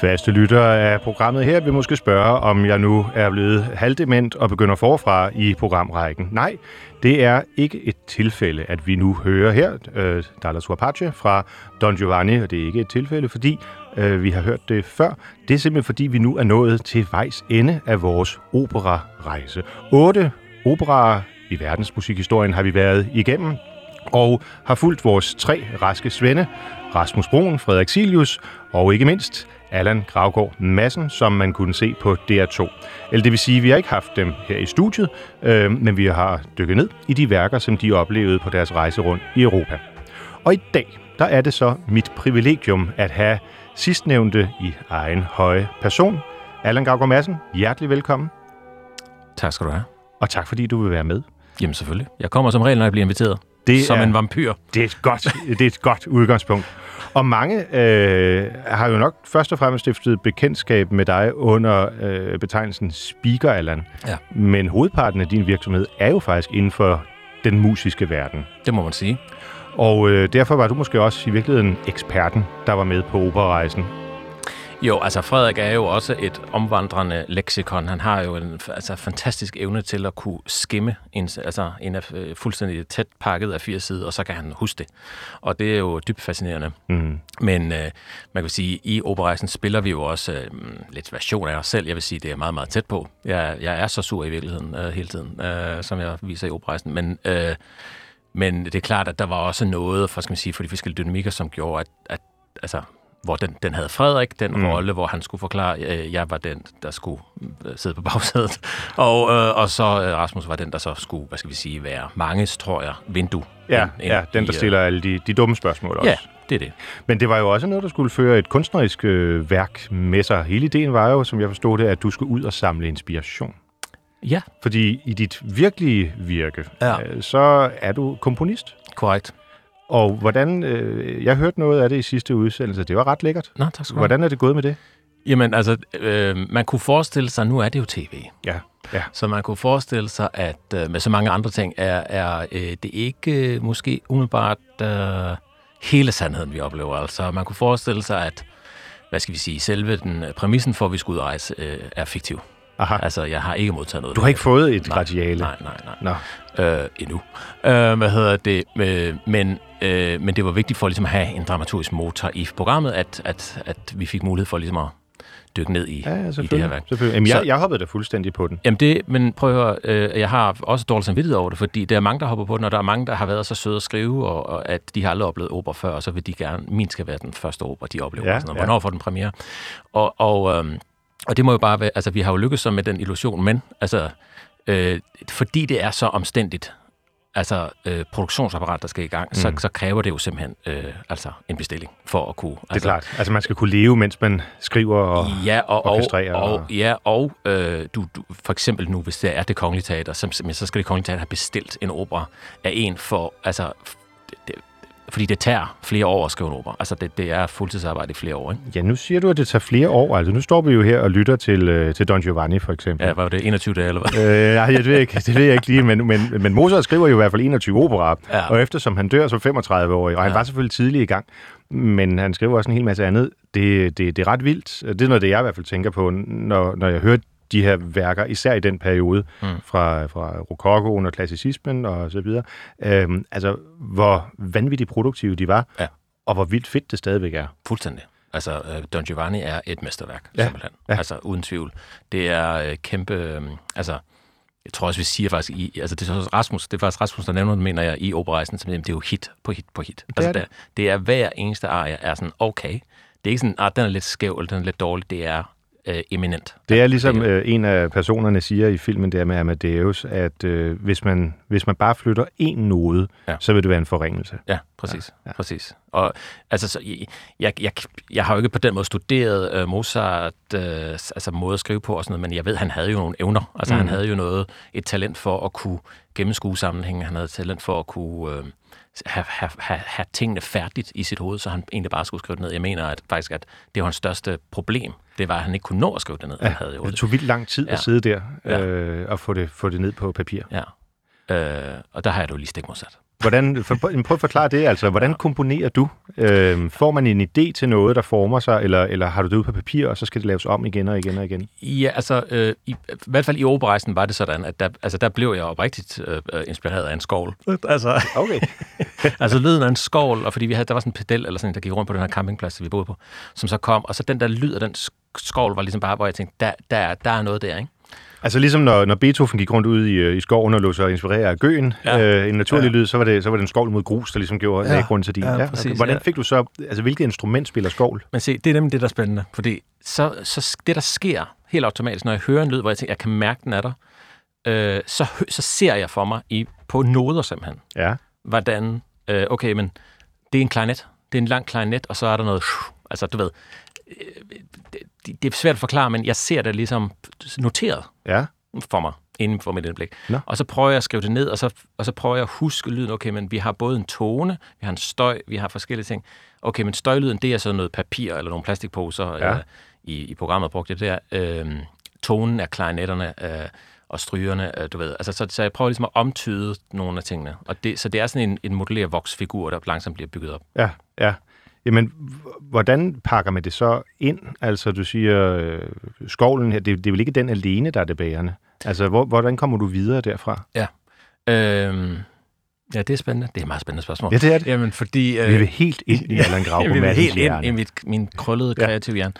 Faste lyttere af programmet her vil måske spørge, om jeg nu er blevet halvdement og begynder forfra i programrækken. Nej, det er ikke et tilfælde, at vi nu hører her øh, Dallas Apache fra Don Giovanni, og det er ikke et tilfælde, fordi øh, vi har hørt det før. Det er simpelthen fordi, vi nu er nået til vejs ende af vores operarejse. Otte operaer i verdensmusikhistorien har vi været igennem, og har fulgt vores tre raske svende, Rasmus Broen, Frederik Silius og ikke mindst Allan Gravgaard Madsen, som man kunne se på DR2. Eller det vil sige, at vi har ikke haft dem her i studiet, øh, men vi har dykket ned i de værker, som de oplevede på deres rejse rundt i Europa. Og i dag, der er det så mit privilegium at have sidstnævnte i egen høje person. Allan Gravgaard Madsen, hjertelig velkommen. Tak skal du have. Og tak fordi du vil være med. Jamen selvfølgelig. Jeg kommer som regel, når jeg bliver inviteret. Det som er, en vampyr. Det er et godt, det er et godt udgangspunkt. Og mange øh, har jo nok først og fremmest stiftet bekendtskab med dig under øh, betegnelsen Speaker, Allan. Ja. Men hovedparten af din virksomhed er jo faktisk inden for den musiske verden. Det må man sige. Og øh, derfor var du måske også i virkeligheden eksperten, der var med på operarejsen. Jo, altså Frederik er jo også et omvandrende leksikon. Han har jo en altså, fantastisk evne til at kunne skimme en, altså, en af, øh, fuldstændig tæt pakket af fire sider, og så kan han huske det. Og det er jo dybt fascinerende. Mm. Men øh, man kan sige, i operarejsen spiller vi jo også øh, lidt version af os selv. Jeg vil sige, det er meget, meget tæt på. Jeg, jeg er så sur i virkeligheden øh, hele tiden, øh, som jeg viser i operarejsen. Men... Øh, men det er klart, at der var også noget for, skal man sige, for de forskellige dynamikker, som gjorde, at, at altså, hvor den, den havde Frederik, den mm. rolle, hvor han skulle forklare, at øh, jeg var den, der skulle øh, sidde på bagsædet. Og, øh, og så øh, Rasmus var den, der så skulle, hvad skal vi sige, være manges, tror jeg, vindue. Ja, ind, ja den, der i, stiller alle de, de dumme spørgsmål også. Ja, det er det. Men det var jo også noget, der skulle føre et kunstnerisk øh, værk med sig. Hele ideen var jo, som jeg forstod det, at du skulle ud og samle inspiration. Ja. Fordi i dit virkelige virke, ja. øh, så er du komponist. Korrekt. Og hvordan, øh, jeg hørte noget af det i sidste udsendelse, det var ret lækkert. Nå, tak skal du Hvordan er det gået med det? Jamen altså, øh, man kunne forestille sig, nu er det jo tv. Ja. Ja. Så man kunne forestille sig, at øh, med så mange andre ting, er, er øh, det ikke øh, måske umiddelbart øh, hele sandheden, vi oplever. Altså man kunne forestille sig, at hvad skal vi sige, selve den øh, præmissen for, at vi skulle ud og rejse, øh, er fiktiv. Aha. Altså, jeg har ikke modtaget noget. Du har ikke fået et gradiale? Nej, nej, nej. Nå. Øh, endnu. Øh, hvad hedder det? Øh, men, øh, men det var vigtigt for ligesom at have en dramaturgisk motor i programmet, at, at, at vi fik mulighed for ligesom at dykke ned i, ja, ja, i det her værk. Selvfølgelig. Jamen, jeg, jeg hoppede da fuldstændig på den. Jamen det, men prøv at høre, øh, jeg har også dårligt samvittighed over det, fordi der er mange, der hopper på den, og der er mange, der har været så søde at skrive, og, og at de har aldrig oplevet opera før, og så vil de gerne, min skal være den første opera, de oplever. Ja, sådan, ja. Hvornår får den premiere? Og, og øh, og det må jo bare være, altså vi har jo lykkes så med den illusion, men altså, øh, fordi det er så omstændigt, altså øh, produktionsapparat, der skal i gang, mm. så, så kræver det jo simpelthen øh, altså en bestilling for at kunne... Altså, det er klart. Altså man skal kunne leve, mens man skriver og ja, og, orkestrerer. Og, og, ja, og øh, du, du, for eksempel nu, hvis det er det kongelige teater, så, så skal det kongelige teater have bestilt en opera af en for... Altså, det, fordi det tager flere år at skrive en opera. Altså, det, det er fuldtidsarbejde i flere år, ikke? Ja, nu siger du, at det tager flere år. Altså, nu står vi jo her og lytter til, øh, til Don Giovanni, for eksempel. Ja, var det 21 dage, eller hvad? Øh, nej, det ved jeg ikke, det ved jeg ikke lige, men, men, men Mozart skriver jo i hvert fald 21 operaer, ja. og eftersom han dør som 35 år, og han ja. var selvfølgelig tidlig i gang, men han skriver også en hel masse andet. Det, det, det er ret vildt. Det er noget, det jeg i hvert fald tænker på, når, når jeg hører de her værker, især i den periode mm. fra, fra rokokoen og klassicismen og så videre. Øhm, altså, hvor vanvittigt produktive de var, ja. og hvor vildt fedt det stadigvæk er. Fuldstændig. Altså, uh, Don Giovanni er et mesterværk, ja. simpelthen. Ja. Altså, uden tvivl. Det er uh, kæmpe... Um, altså, jeg tror også, vi siger faktisk, i, altså det er Rasmus, det er faktisk Rasmus, der nævner, mener jeg, i operarejsen, som det er jo hit på hit på hit. Det altså, er det. det, det er hver eneste arie er sådan, okay. Det er ikke sådan, at ah, den er lidt skæv, eller den er lidt dårlig. Det er øh, eminent. Det er ligesom øh, en af personerne siger i filmen der med Amadeus, at øh, hvis, man, hvis man bare flytter en node, ja. så vil det være en forringelse. Ja, præcis. Ja, præcis. Og altså, så, jeg, jeg, jeg har jo ikke på den måde studeret øh, Mozart, øh, altså måde at skrive på og sådan noget, men jeg ved, han havde jo nogle evner. Altså, mm. han havde jo noget, et talent for at kunne gennemskue sammenhængen. Han havde et talent for at kunne... Øh, have, have, have, have tingene færdigt i sit hoved, så han egentlig bare skulle skrive det ned. Jeg mener at faktisk, at det var hans største problem. Det var, at han ikke kunne nå at skrive det ned. Ja, han havde jo det tog vildt lang tid ja. at sidde der ja. øh, og få det, få det ned på papir. Ja, øh, og der har jeg jo lige stik modsat. Hvordan, for, prøv at forklare det, altså. Hvordan komponerer du? Øh, får man en idé til noget, der former sig, eller, eller har du det ud på papir, og så skal det laves om igen og igen og igen? Ja, altså, øh, i, i hvert fald i operejsen var det sådan, at der, altså, der blev jeg oprigtigt øh, inspireret af en skovl. Altså, okay. altså lyden af en skovl, og fordi vi havde, der var sådan en pedel, eller sådan, der gik rundt på den her campingplads, vi boede på, som så kom, og så den der lyd af den skovl var ligesom bare, hvor jeg tænkte, der, der, der er noget der, ikke? Altså ligesom når, når Beethoven gik rundt ud i, øh, i skoven og lå sig inspirere af gøen, ja. øh, en naturlig ja. lyd, så var, det, så var det en skovl mod grus, der ligesom gjorde ja. grund til din. Ja, ja, præcis, Hvordan fik du så, altså hvilket instrument spiller skovl? Men se, det er nemlig det, der er spændende, fordi så, så det, der sker helt automatisk, når jeg hører en lyd, hvor jeg tænker, jeg kan mærke, den er der, øh, så, så ser jeg for mig i, på noder simpelthen, ja. hvordan, øh, okay, men det er en klarinet, det er en lang klarinet, og så er der noget, altså du ved, det, det er svært at forklare, men jeg ser det ligesom noteret ja. for mig inden for mit indblik. No. Og så prøver jeg at skrive det ned, og så, og så prøver jeg at huske lyden. Okay, men vi har både en tone, vi har en støj, vi har forskellige ting. Okay, men støjlyden, det er så noget papir eller nogle plastikposer. Ja. Øh, i, I programmet brugte jeg det der. Øh, tonen af klarinetterne øh, og strygerne, øh, du ved. Altså, så, så jeg prøver ligesom at omtyde nogle af tingene. Og det, så det er sådan en, en modelleret voksfigur, der langsomt bliver bygget op. Ja, ja. Jamen, hvordan pakker man det så ind? Altså, du siger, øh, skovlen her, det, det er vel ikke den alene, der er det bærende? Altså, hvor, hvordan kommer du videre derfra? Ja. Øhm, ja, det er spændende. Det er et meget spændende spørgsmål. Ja, det er det. Jamen, fordi... Øh, vi vil helt ind i Allan Grav Vi vil helt ind i mit, min krøllede kreative hjerne.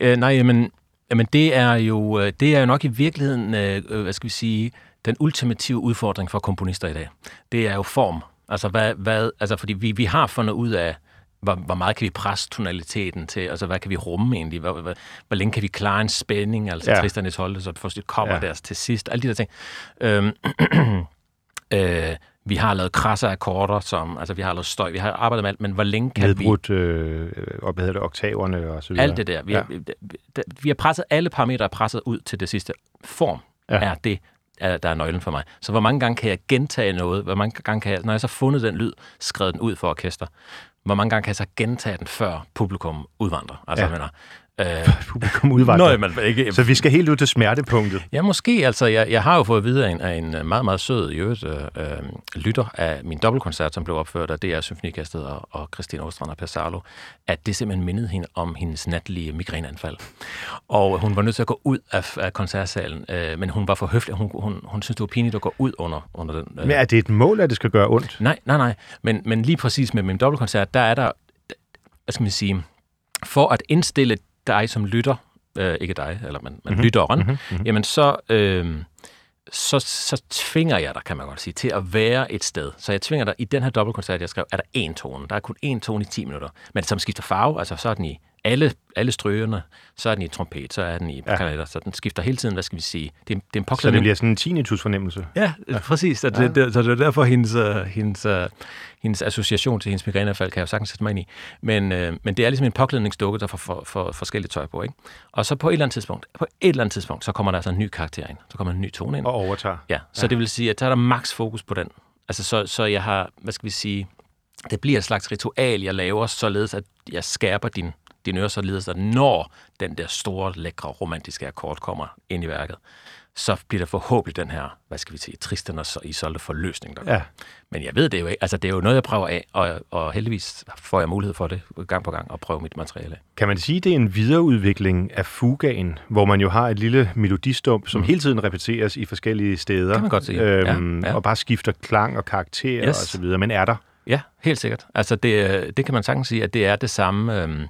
Øh, nej, jamen, jamen, det er jo øh, det er jo nok i virkeligheden, øh, øh, hvad skal vi sige, den ultimative udfordring for komponister i dag. Det er jo form. Altså, hvad, hvad, altså fordi vi, vi har fundet ud af, hvor, hvor meget kan vi presse tonaliteten til? Altså, hvad kan vi rumme egentlig? Hvor, hvor, hvor længe kan vi klare en spænding? Altså, ja. Tristan Isolde, så først et kommer ja. der til sidst. Alle de der ting. Øhm, øh, vi har lavet krasse akkorder, som, altså vi har lavet støj, vi har arbejdet med alt, men hvor længe kan Nedbrudt, vi... Øh, og hvad hedder det, oktaverne og så videre. Alt det der. Vi, ja. har, vi har presset, alle parametre er presset ud til det sidste. Form ja. er det, der er nøglen for mig. Så hvor mange gange kan jeg gentage noget? Hvor mange gange kan jeg, når jeg så fundet den lyd, skrevet den ud for orkester? Hvor mange gange kan jeg så gentage den, før publikum udvandrer? Altså, ja. mener, Øh, publikum udvandrer. Nøj, man ikke. Så vi skal helt ud til smertepunktet. Ja, måske. Altså, jeg, jeg har jo fået videre en, af en meget, meget sød i øvrigt, øh, øh, lytter af min dobbeltkoncert, som blev opført af DR Symfonikastet og, og Christine Ostrand og Per Sarlo, at det simpelthen mindede hende om hendes natlige migræneanfald. Og hun var nødt til at gå ud af, af koncertsalen, øh, men hun var for høflig. Hun, hun, hun synes, det var pinligt at gå ud under, under den. Øh. Men er det et mål, at det skal gøre ondt? Nej, nej, nej. Men, men lige præcis med min dobbeltkoncert, der er der, hvad skal man sige, for at indstille dig som lytter, øh, ikke dig, eller men, men mm-hmm. lytteren, mm-hmm. jamen så, øh, så, så tvinger jeg dig, kan man godt sige, til at være et sted. Så jeg tvinger dig, i den her dobbeltkoncert, jeg skrev, er der én tone. Der er kun én tone i 10 minutter. Men som skifter farve, altså så er den i alle, alle strygerne, så er den i trompet, så er den i ja. kanaler, så den skifter hele tiden, hvad skal vi sige. Det, er, det er en påklædning. Så det bliver sådan en tinnitus-fornemmelse? Ja, ja, præcis. Så det, ja. det, så det er derfor, hendes, uh, hendes, uh, hendes association til hendes migræneanfald kan jeg jo sagtens sætte mig ind i. Men, uh, men det er ligesom en påklædningsdukke, der får for, for, forskellige tøj på. Ikke? Og så på et eller andet tidspunkt, på et eller andet tidspunkt, så kommer der altså en ny karakter ind. Så kommer en ny tone ind. Og overtager. Ja, så ja. det vil sige, at der er der maks fokus på den. Altså, så, så jeg har, hvad skal vi sige, det bliver et slags ritual, jeg laver, således at jeg skærper din dine ører således, at når den der store, lækre, romantiske akkord kommer ind i værket, så bliver det forhåbentlig den her, hvad skal vi sige, Tristan og Isolde forløsning, der ja. Men jeg ved det jo ikke. Altså, det er jo noget, jeg prøver af, og, og heldigvis får jeg mulighed for det gang på gang at prøve mit materiale. Kan man sige, det er en videreudvikling af fugaen, hvor man jo har et lille melodistump, som mm. hele tiden repeteres i forskellige steder. Kan man godt sige. Øhm, ja, ja. Og bare skifter klang og karakter yes. og så videre, men er der? Ja, helt sikkert. Altså, det, det kan man sagtens sige, at det er det samme... Øhm,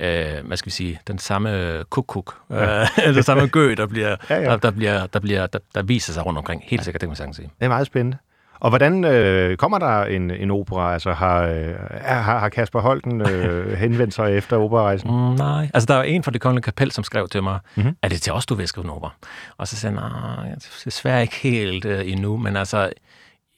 øh, hvad skal vi sige, den samme kuk-kuk, ja. øh, den samme gø, der, bliver, ja, ja. Der, der, bliver, der, bliver, der, der viser sig rundt omkring. Helt ja. sikkert, det kan man sagtens sige. Det er meget spændende. Og hvordan øh, kommer der en, en opera? Altså har, øh, har, har Kasper Holten øh, henvendt sig efter operarejsen? Mm, nej, altså der var en fra det kongelige kapel, som skrev til mig, mm-hmm. er det til os, du vil skrive en opera? Og så sagde jeg, nej, desværre ikke helt øh, endnu, men altså,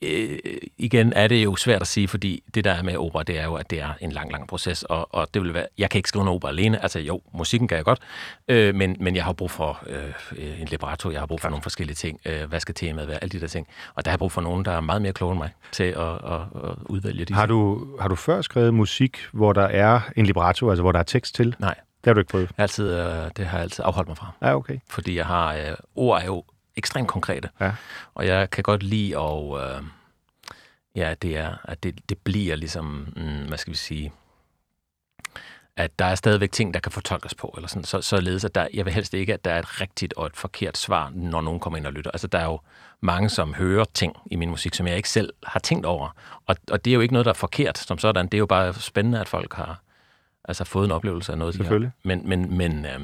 øh, igen er det jo svært at sige, fordi det der er med opera, det er jo, at det er en lang, lang proces, og, og det vil være, jeg kan ikke skrive en opera alene, altså jo, musikken kan jeg godt, øh, men, men jeg har brug for øh, en libretto, jeg har brug for nogle forskellige ting, øh, hvad skal temaet være, alle de der ting, og der har jeg brug for nogen, der er meget mere kloge end mig til at, at, at udvælge de har du, har du før skrevet musik, hvor der er en libretto, altså hvor der er tekst til? Nej. Det har du ikke prøvet? Altid, øh, det har jeg altid afholdt mig fra. Ja, okay. Fordi jeg har, øh, ord er jo ekstremt konkrete. Ja. Og jeg kan godt lide at... Øh, ja, det er, at det, det bliver ligesom, mm, hvad skal vi sige, at der er stadigvæk ting, der kan fortolkes på, eller sådan, så, således at der, jeg vil helst ikke, at der er et rigtigt og et forkert svar, når nogen kommer ind og lytter. Altså, der er jo mange, som hører ting i min musik, som jeg ikke selv har tænkt over. Og, og det er jo ikke noget, der er forkert som sådan. Det er jo bare spændende, at folk har altså, fået en oplevelse af noget. Selvfølgelig. Men, men, men, øh,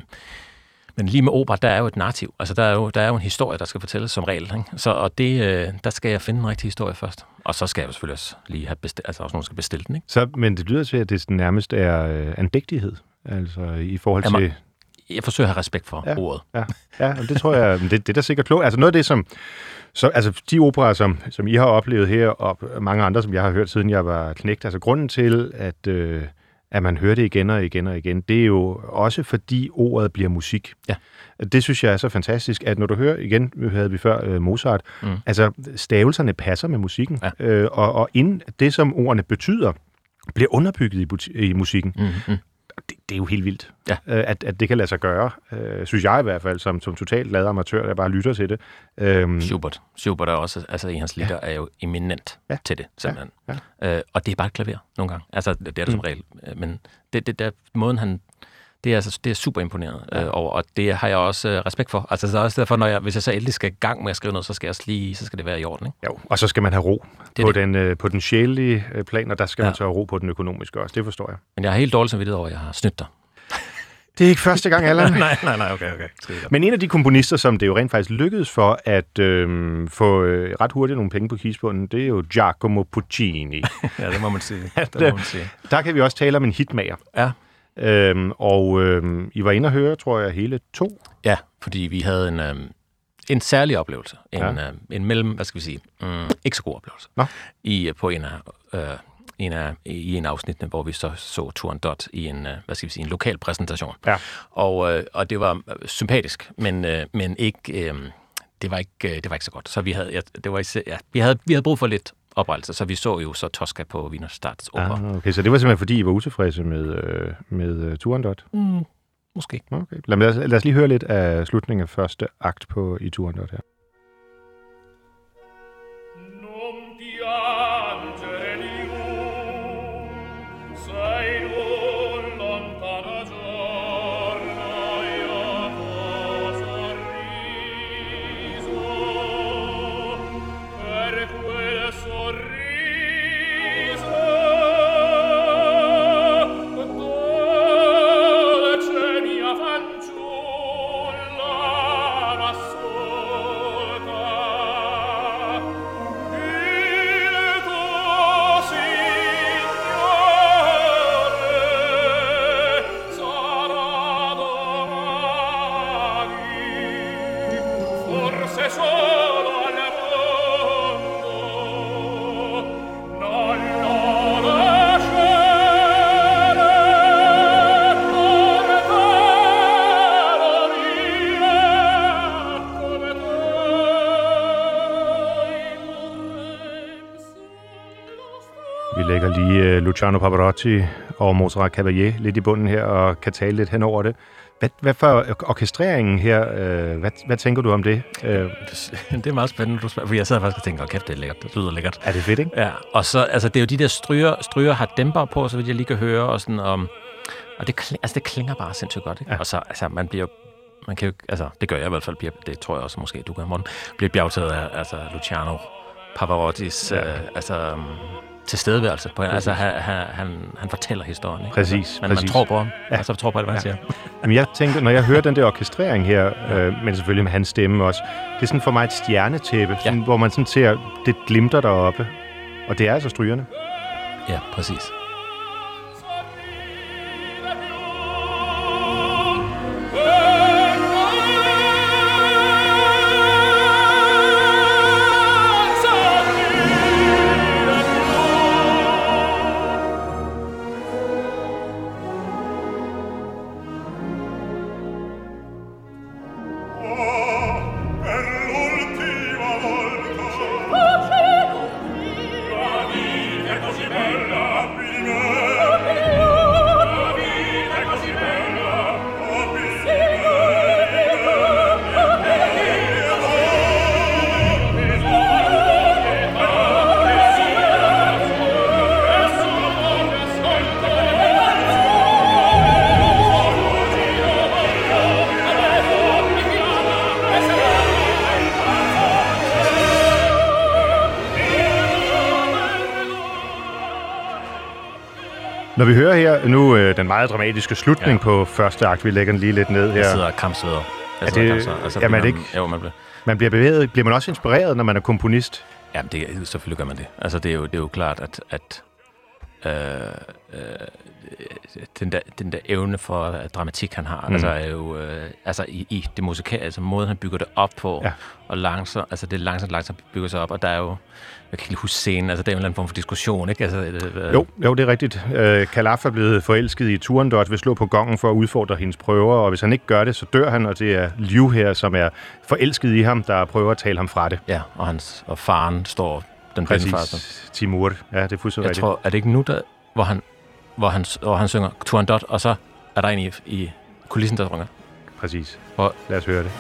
men lige med opera, der er jo et narrativ. Altså, der er jo, der er jo en historie, der skal fortælles som regel. Ikke? Så, og det, øh, der skal jeg finde en rigtig historie først. Og så skal jeg jo selvfølgelig også lige have bestilt, altså også nogen skal bestille den. Ikke? Så, men det lyder til, at det nærmest er øh, andægtighed, altså i forhold Jamen, til... Jeg forsøger at have respekt for Ja. ordet. Ja, ja og det tror jeg, det, det er da sikkert klogt. Altså noget af det, som... Så, altså de operer, som, som I har oplevet her, og mange andre, som jeg har hørt, siden jeg var knægt, altså grunden til, at, øh, at man hører det igen og igen og igen, det er jo også fordi ordet bliver musik. Ja. Det synes jeg er så fantastisk, at når du hører, igen havde vi før øh, Mozart, Mm. altså stavelserne passer med musikken, Ja. øh, og, og inden det, som ordene betyder, bliver underbygget i, i musikken. Mm, mm. Det, det er jo helt vildt, Ja. øh, at, at det kan lade sig gøre, øh, synes jeg i hvert fald, som, som totalt lader amatør, der bare lytter til det. Øhm, Schubert. Schubert er også, altså i hans litter, er jo eminent Ja. til det, simpelthen. Ja, Øh, og det er bare et klaver, nogle gange. Altså, det er det som Mm. regel. Øh, Men det, det der, måden han... Det er, altså, det er super imponeret øh, over, og det har jeg også øh, respekt for. Altså, så er også derfor, når jeg, hvis jeg så endelig skal i gang med at skrive noget, så skal, jeg lige, så skal det være i orden, ikke? jo, og så skal man have ro Det på, det. Den, øh, på den sjælelige øh, plan, og der skal ja. Ja. man så have ro på den økonomiske også. Det forstår jeg. Men jeg har helt dårligt samvittighed over, at jeg har snydt dig. Det er ikke første gang, Allan. nej, nej, nej, okay, okay. Men en af de komponister, som det jo rent faktisk lykkedes for at øh, få øh, ret hurtigt nogle penge på kigsbunden, det er jo Giacomo Puccini. ja, det må man sige. Det det- må man sige. Der kan vi også tale om en hitmager. Ja. Øhm, og øhm, I var inde og høre, tror jeg, hele to. Ja, fordi vi havde en, øhm, en særlig oplevelse. En, Ja. øhm, en mellem, hvad skal vi sige, mm, ikke så god oplevelse. Nå. I, øh, på en af, øh, en af, i en af afsnittene, hvor vi så så Turen Dot i en, øh, hvad skal vi sige, en lokal præsentation. Ja. Og, øh, og det var øh, sympatisk, men, øh, men ikke, øh, det, var ikke, det var ikke så godt. Så vi havde, ja, det var især, ja, vi havde, vi havde brug for lidt oprettelse, så vi så jo så Tosca på Wiener Statsopera. Ah, okay, så det var simpelthen, fordi I var utilfredse med, øh, med uh, Turandot? Mm, måske. Okay. Lad, lad, os, lad os lige høre lidt af slutningen af første akt på i Turandot her. Luciano Pavarotti og Mozart Caballé lidt i bunden her og kan tale lidt hen over det. Hvad, hvad for orkestreringen her, uh, hvad, hvad tænker du om det? Uh, Det er meget spændende, du spørger, for jeg sad faktisk og tænkte, åh kæft, det er lækkert, det lyder lækkert. er det fedt, ikke? Ja, og så, altså det er jo de der stryger, stryger har dæmper på, så vidt jeg lige kan høre, og sådan, um, og det, altså, det klinger bare sindssygt godt, ikke? Ja. Og så, altså, man bliver man kan jo, altså, det gør jeg i hvert fald, det tror jeg også måske, du gør, Morten, bliver bjergtaget af, altså, Luciano Pavarottis, Ja. ja. øh, altså, um, tilstedeværelse. På, altså, han, han, han, han fortæller historien, ikke? Præcis, Men præcis. man tror på ham, Ja. ja. og så tror på det, hvad han Ja. siger. Jamen, jeg tænker, når jeg hører den der orkestrering her, øh, men selvfølgelig med hans stemme også, det er sådan for mig et stjernetæppe, sådan, hvor man sådan ser, det glimter deroppe. Og det er altså strygerne. Ja, præcis. Når vi hører her nu øh, den meget dramatiske slutning ja. På første akt, vi lægger den lige lidt ned Jeg her. sidder og kampsveder. Jeg Er sidder og det- kampsveder. Altså, jamen, er bliver ikke- man- Jo, man bliver... Man bliver bevæget. Bliver man også inspireret, når man er komponist? Ja, det, selvfølgelig gør man det. Altså, det er jo, det er jo klart, at, at øh, øh, den, der, den der evne for uh, dramatik, han har, Mm. mm. altså, er jo, øh, altså i, i det musikale, altså måden, han bygger det op på, Ja. og langsomt, altså det langsomt, langsomt bygger sig op, og der er jo, jeg kan ikke huske scenen, altså det er en eller anden form for diskussion, ikke? Altså, øh, Jo, jo, det er rigtigt. Øh, Kalaf er blevet forelsket i Turandot, vil slå på gongen for at udfordre hendes prøver, og hvis han ikke gør det, så dør han, og det er Liu her, som er forelsket i ham, der prøver at tale ham fra det. Ja, og, hans, og faren står, den Præcis. Timur. Ja, det er fuldstændig Jeg rigtigt. tror, er det ikke nu, der, hvor, han, hvor, han, hvor han synger Turandot, og så er der en i, i kulissen, der synger. Præcis. Og- Lad os høre det.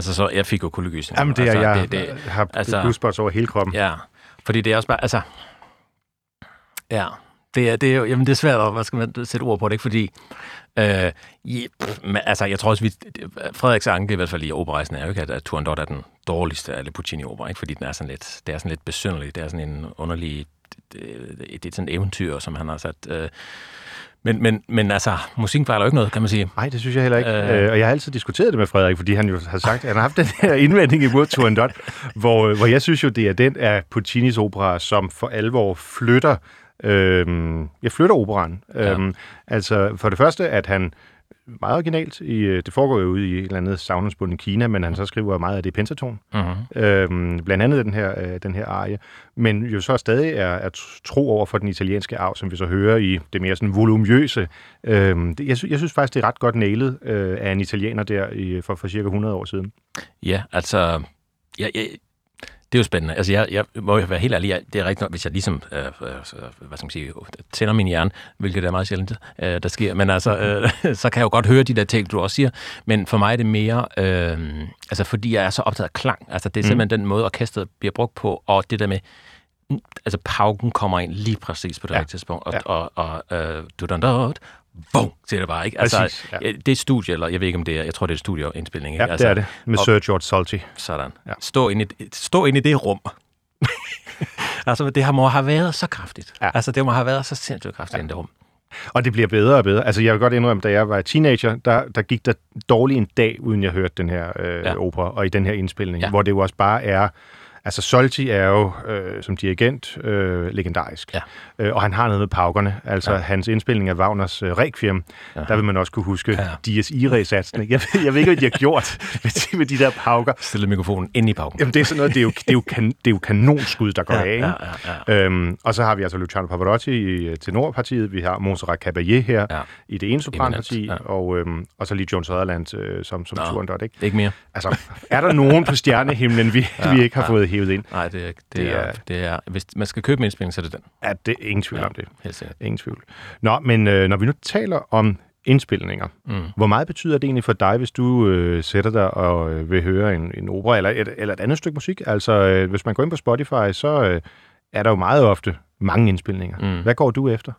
Altså, så jeg fik jo kuldegysning. Jamen, det er altså, jeg. Det, det, har altså, bluespots over hele kroppen. ja, fordi det er også bare, altså... Ja, det er, det er jo, jamen det er svært at, hvad skal man sætte ord på det, ikke? Fordi, øh, ja, pff, men, altså, jeg tror også, vi, Frederiks anke, i hvert fald i operarejsen, er jo ikke, at, at Turandot er den dårligste af alle Puccini-opera, ikke? Fordi den er sådan lidt, det er sådan lidt besynderligt, det er sådan en underlig, det, det, det er sådan et eventyr, som han har sat... Øh, men, men, men altså, musikken fejler jo ikke noget, kan man sige. Nej, det synes jeg heller ikke. Øh, Øh. og jeg har altid diskuteret det med Frederik, fordi han jo har sagt, at han har haft den her indvending imod Turandot, hvor, øh, hvor jeg synes jo, det er den af Puccinis opera, som for alvor flytter, øh, jeg flytter operaen. Ja. Øh, altså for det første, at han meget originalt, i, øh, det foregår jo ude i et eller andet savnomsbunden Kina, men han så skriver meget af det i pentaton. Mm-hmm. Øhm, blandt andet den her, øh, den her arie, men jo så stadig er, er tro over for den italienske arv, som vi så hører i det mere sådan volumøse. Øhm, det, jeg, sy- jeg synes faktisk, det er ret godt nailet øh, af en italiener der i, for, for cirka 100 år siden. Ja, altså, ja, ja, det er jo spændende. Altså, jeg, jeg må jo være helt ærlig, jeg, det er rigtigt nok, hvis jeg ligesom, øh, øh, hvad skal man sige, tænder min hjerne, hvilket er meget sjældent, øh, der sker, men altså, øh, så kan jeg jo godt høre de der ting, du også siger, men for mig er det mere, øh, altså fordi jeg er så optaget af klang, altså det er simpelthen den måde, orkestret bliver brugt på, og det der med, mm, altså pauken kommer ind lige præcis på det Ja. rigtige tidspunkt, og, Ja. og, og øh, du dun bum, siger det bare, ikke? Altså, Præcis, ja. det er et studie, eller jeg ved ikke, om det er, jeg tror, det er et studieindspilning, ikke? Ja, altså, det er det. Med og- Sir George Salty. sådan. Ja. Stå, inde i, stå inde i det rum. altså, det har må have været så kraftigt. Ja. Altså, det må have været så sindssygt kraftigt ja. i det rum. Og det bliver bedre og bedre. Altså, jeg vil godt indrømme, da jeg var teenager, der, der gik der dårlig en dag, uden jeg hørte den her øh, ja. Opera, og i den her indspilning. Ja. hvor det jo også bare er... Altså, Solti er jo øh, som dirigent øh, legendarisk. Ja. Øh, og han har noget med paukerne. Altså, ja. Hans indspilning af Wagners øh, Requiem, ja. Der vil man også kunne huske ja. Ja. Dies Irae-satsen. ikke? Jeg, jeg ved ikke, hvad de har gjort med de, med de der pauker. Stille mikrofonen ind i pauken. Jamen, det er sådan noget, det er jo, det er jo, kan, det er jo kanonskud, der går ja, af, ikke? ja, ja, ja. Øhm, og så har vi altså Luciano Pavarotti i øh, tenorpartiet, vi har Montserrat Caballé her ja. I det ene sopranparti, ja. Og, øhm, og så lige John Sutherland øh, som, som Nå. Turandot, ikke? Ikke mere. Altså, er der nogen på stjernehimlen, vi, Ja, vi ikke har ja. fået hævet ind? Nej, det, er- det, Det det, er- er, det er... Hvis man skal købe en indspilning, så er det den. Er det ingen tvivl ja. om det? helt sikkert. Ingen tvivl. Nå, men øh, når vi nu taler om indspilninger, Mm. hvor meget betyder det egentlig for dig, hvis du øh, sætter dig og øh, vil høre en, en opera eller et, eller et andet stykke musik? Altså, øh, hvis man går ind på Spotify, så øh, er der jo meget ofte mange indspilninger. Mm. Hvad går du efter?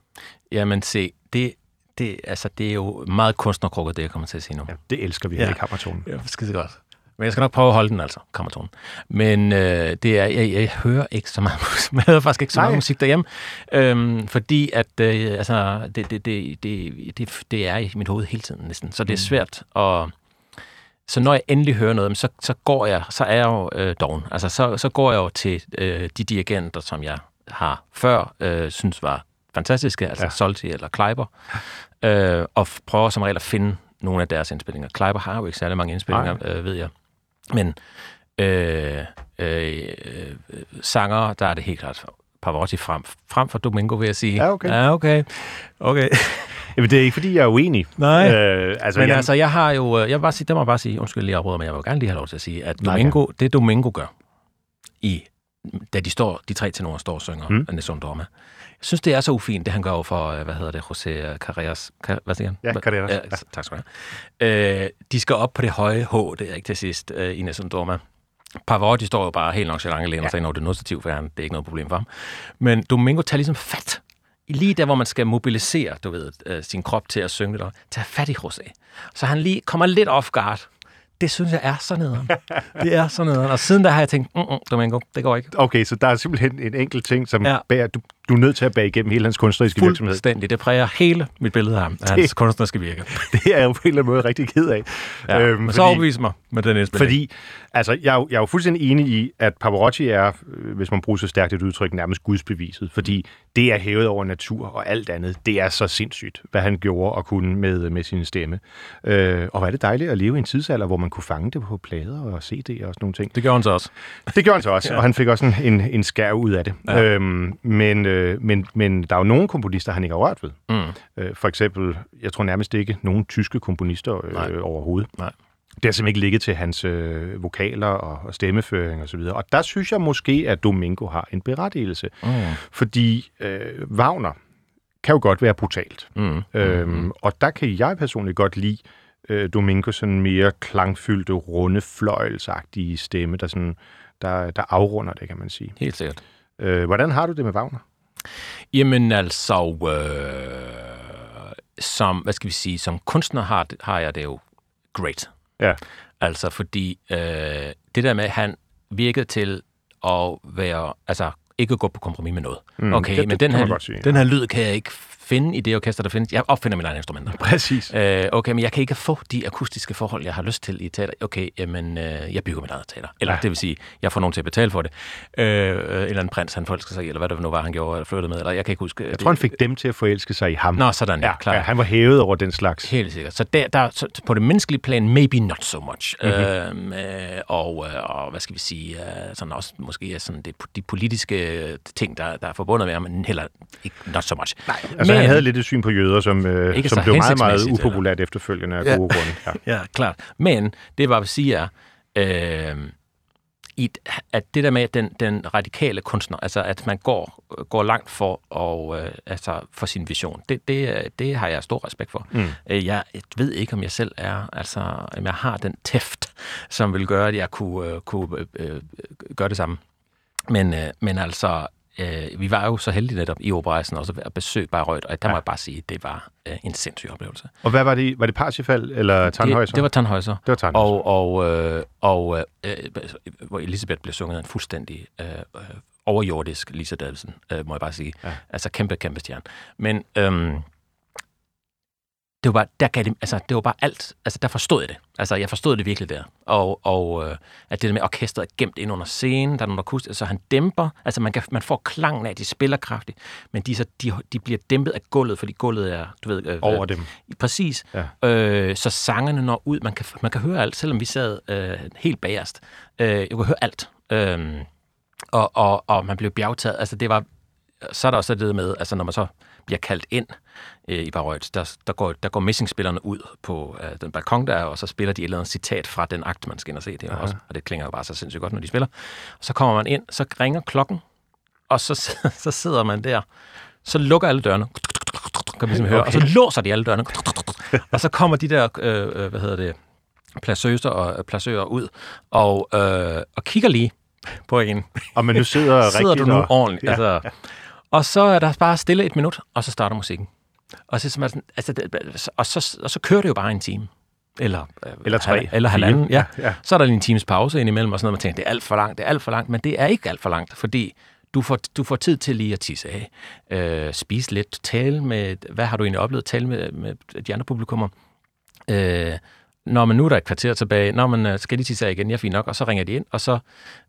Jamen se, det, det, altså, det er jo meget kunstnerkrukket, det jeg kommer til at sige nu. Ja, det elsker vi Ja. her i Kammertonen. Ja, skide godt. Men jeg skal nok prøve at holde den altså, kammertonen. Men øh, det er, jeg, jeg hører ikke så meget musik. Jeg hører faktisk ikke så Nej. meget musik derhjemme. Øhm, fordi at, øh, altså, det, det, det, det, det, det er i mit hoved hele tiden næsten. Så det er svært at... Så når jeg endelig hører noget, så, så går jeg, så er jeg jo øh, doven. Altså, så, så går jeg jo til øh, de dirigenter, som jeg har før øh, synes var fantastiske, altså Ja. Solti eller Kleiber, øh, og prøver som regel at finde nogle af deres indspillinger. Kleiber har jo ikke særlig mange indspillinger, øh, ved jeg. Men øh, øh, øh, sanger, der er det helt klart Pavarotti frem, frem for Domingo, vil jeg sige. Ja, okay. Ja, okay. okay. Jamen, det er ikke, fordi jeg er uenig. Nej. Øh, altså, Men jeg, altså, jeg har jo, øh, jeg vil bare sige, det må jeg bare sige, undskyld lige afbryder, men jeg vil gerne lige have lov til at sige, at Nej, Domingo, det Domingo gør, i, da de står, de tre tenorer står og synger Mm. Nessun Dorma, synes, det er så ufint, det han gør for, øh, hvad hedder det, José Carreras, Car- hvad siger han? Ja, Carreras, Ja, ja. tak skal du have. Øh, de skal op på det høje H, det er ikke til sidst, øh, i Nessun Dorma. Pavarotti står jo bare helt nonchalant og læner sig ind over det notativ, for han, det er ikke noget problem for ham. Men Domingo tager ligesom fat lige der, hvor man skal mobilisere, du ved, øh, sin krop til at synge det der, tager fat i José. Så han lige kommer lidt off guard. Det synes jeg er så nederen. Det er så nederen. Og siden da har jeg tænkt, mm, mm, Domingo, det går ikke. Okay, så der er simpelthen en enkelt ting, som ja. Ja. bærer, du, du er nødt til at bære igennem hele hans kunstneriske virksomhed. Fuldstændig. Det præger hele mit billede af ham, af hans kunstneriske virke. Det er jeg jo på en eller anden måde rigtig ked af. Ja. Øhm, Men så overbevis mig med den indspilning. Fordi, altså, jeg er, jeg er jo fuldstændig enig i, at Pavarotti er, øh, hvis man bruger så stærkt et udtryk, nærmest gudsbeviset. Fordi det er hævet over natur og alt andet. Det er så sindssygt, hvad han gjorde og kunne med, med sin stemme. Øh, og er det dejligt at leve i en tidsalder, hvor man kunne fange det på plader og CD'er og sådan nogle ting. Det gjorde han så også. Det gjorde han så også, ja. og han fik også en, en, en skærv ud af det. Ja. Øhm, men, øh, men, men der er jo nogle komponister, han ikke har rørt ved. Mm. Øh, for eksempel, jeg tror nærmest ikke nogen tyske komponister Nej. øh, overhovedet. Nej. Det har simpelthen ikke ligget til hans øh, vokaler og, og stemmeføring osv. Og, og der synes jeg måske, at Domingo har en berettigelse. Mm. Fordi øh, Wagner kan jo godt være brutalt. Mm. Øhm, og der kan jeg personligt godt lide øh, Domingo sådan mere klangfyldte, runde, fløjelsagtige stemme, der, sådan, der, der afrunder det, kan man sige. Helt sikkert. Øh, hvordan har du det med Wagner? Jamen altså, øh, som, hvad skal vi sige, som kunstner har, har jeg det jo great. Ja. Altså fordi øh, det der med, at han virkede til at være, altså ikke at gå på kompromis med noget. Mm, okay, det- men det den her, sige, den her lyd kan jeg ikke finde i det orkester, der findes. Jeg opfinder mine egne instrumenter. Præcis. Øh, okay, men jeg kan ikke få de akustiske forhold, jeg har lyst til i teater. Okay, jamen, øh, jeg bygger mit eget teater. Eller Ja. det vil sige, jeg får nogen til at betale for det. Øh, øh, en eller anden prins, han forelsker sig i, eller hvad det nu var, han gjorde, eller flyttede med, eller jeg kan ikke huske. Jeg tror, han fik dem til at forelske sig i ham. Nå, sådan, ja, klart. ja, han var hævet over den slags. Helt sikkert. Så, der, der, så på det menneskelige plan, maybe not so much. Mhm. Mm-hmm. Øh, og, øh, og hvad skal vi sige, øh, sådan også måske sådan det, de politiske øh, ting, der, der er forbundet med ham, men heller ikke not so much. Nej, Altså, han havde lidt et syn på jøder, som, øh, Ikke som blev meget, meget hensigtsmæssigt, eller? upopulært efterfølgende af Ja. gode grunde. Ja. Ja, klart. Men det var, vil sige, er, øh, i, at det der med den, den radikale kunstner, altså at man går, går langt for, og, øh, altså for sin vision, det, det, det har jeg stor respekt for. Mm. Øh, Jeg ved ikke, om jeg selv er, altså om jeg har den tæft, som vil gøre, at jeg kunne, øh, kunne øh, gøre det samme. Men, øh, men altså, øh, vi var jo så heldige netop i operejsen også at besøge Bayreuth, og der må Ja. jeg bare sige, at det var øh, en sindssyg oplevelse. Og hvad var det? Var det Parsifal eller Tannhäuser? Det, det var Tannhäuser. det var Tannhäuser. Og, og, øh, og øh, hvor Elisabeth blev sunget af en fuldstændig øh, øh, overjordisk Lisa Davidsen, øh, må jeg bare sige. Ja. Altså kæmpe, kæmpe stjerne. Men øhm, det var bare, der gav det, altså, det var bare alt. Altså, der forstod jeg det. Altså, jeg forstod det virkelig der. Og, og øh, at det der med orkestret er gemt ind under scenen, der er nogle akustik, så han dæmper. Altså, man, kan, man får klangen af, at de spiller kraftigt, men de, så, de, de bliver dæmpet af gulvet, fordi gulvet er, du ved... Øh, Over dem. Præcis. Ja. Øh, så sangerne når ud. Man kan, man kan høre alt, selvom vi sad øh, helt bagerst. Øh, jeg kunne høre alt. Øh, og, og, og man blev bjergtaget. Altså, det var... Så er der også det med, altså når man så bliver kaldt ind øh, i Bayreuth, der, der, går, der går messingspillerne ud på øh, den balkon der, og så spiller de et eller andet citat fra den akt, man skal ind og se. Det er også, og det klinger jo bare så sindssygt godt, når de spiller. Og så kommer man ind, så ringer klokken, og så, så sidder man der. Så lukker alle dørene, kan man ligesom høre, og så låser de alle dørene. og så kommer de der, øh, øh, hvad hedder det, placøser og øh, placører ud, og, øh, og kigger lige på en. Og men nu sidder, Sidder rigtigt du nu og, ordentligt? Ja. Ja. Og så er der bare stille et minut, og så starter musikken. Og så, det sådan, altså, og, så, og så kører det jo bare en time. eller, øh, Eller tre, hal- eller halvanden, ja. Ja, ja. Så er der lige en times pause indimellem, og sådan noget, man tænker, det er alt for langt, det er alt for langt, men det er ikke alt for langt, fordi du får, du får tid til lige at tisse af, øh, spise lidt, tale med, hvad har du egentlig oplevet, tale med, med de andre publikummer. Øh, når man nu er der et kvarter tilbage, når man øh, skal lige tisse af igen, ja, fint nok, og så ringer de ind, og så,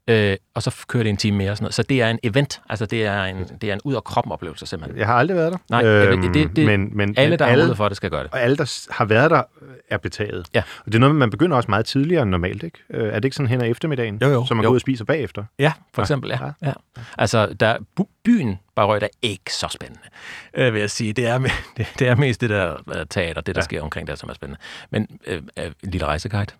øh, og så kører det en time mere og sådan noget. Så det er en event, altså det er en, det er en ud af kroppen oplevelse simpelthen. Jeg har aldrig været der. Nej, øhm, det, det, men, men, alle, men der har mulighed for det, skal gøre det. Og alle, der har været der, øh, er betaget. Ja. Og det er noget, man begynder også meget tidligere end normalt, ikke? Øh, Er det ikke sådan hen ad eftermiddagen? Jo, jo. Så man Jo. går ud og spiser bagefter? Ja, for eksempel, ja. ja. Altså, der, byen Bayreuth er ikke så spændende, øh, vil jeg sige. Det er, det, det er mest det der øh, teater, det der ja. sker omkring der, som er spændende. Men øh, øh, en lille rejseguide.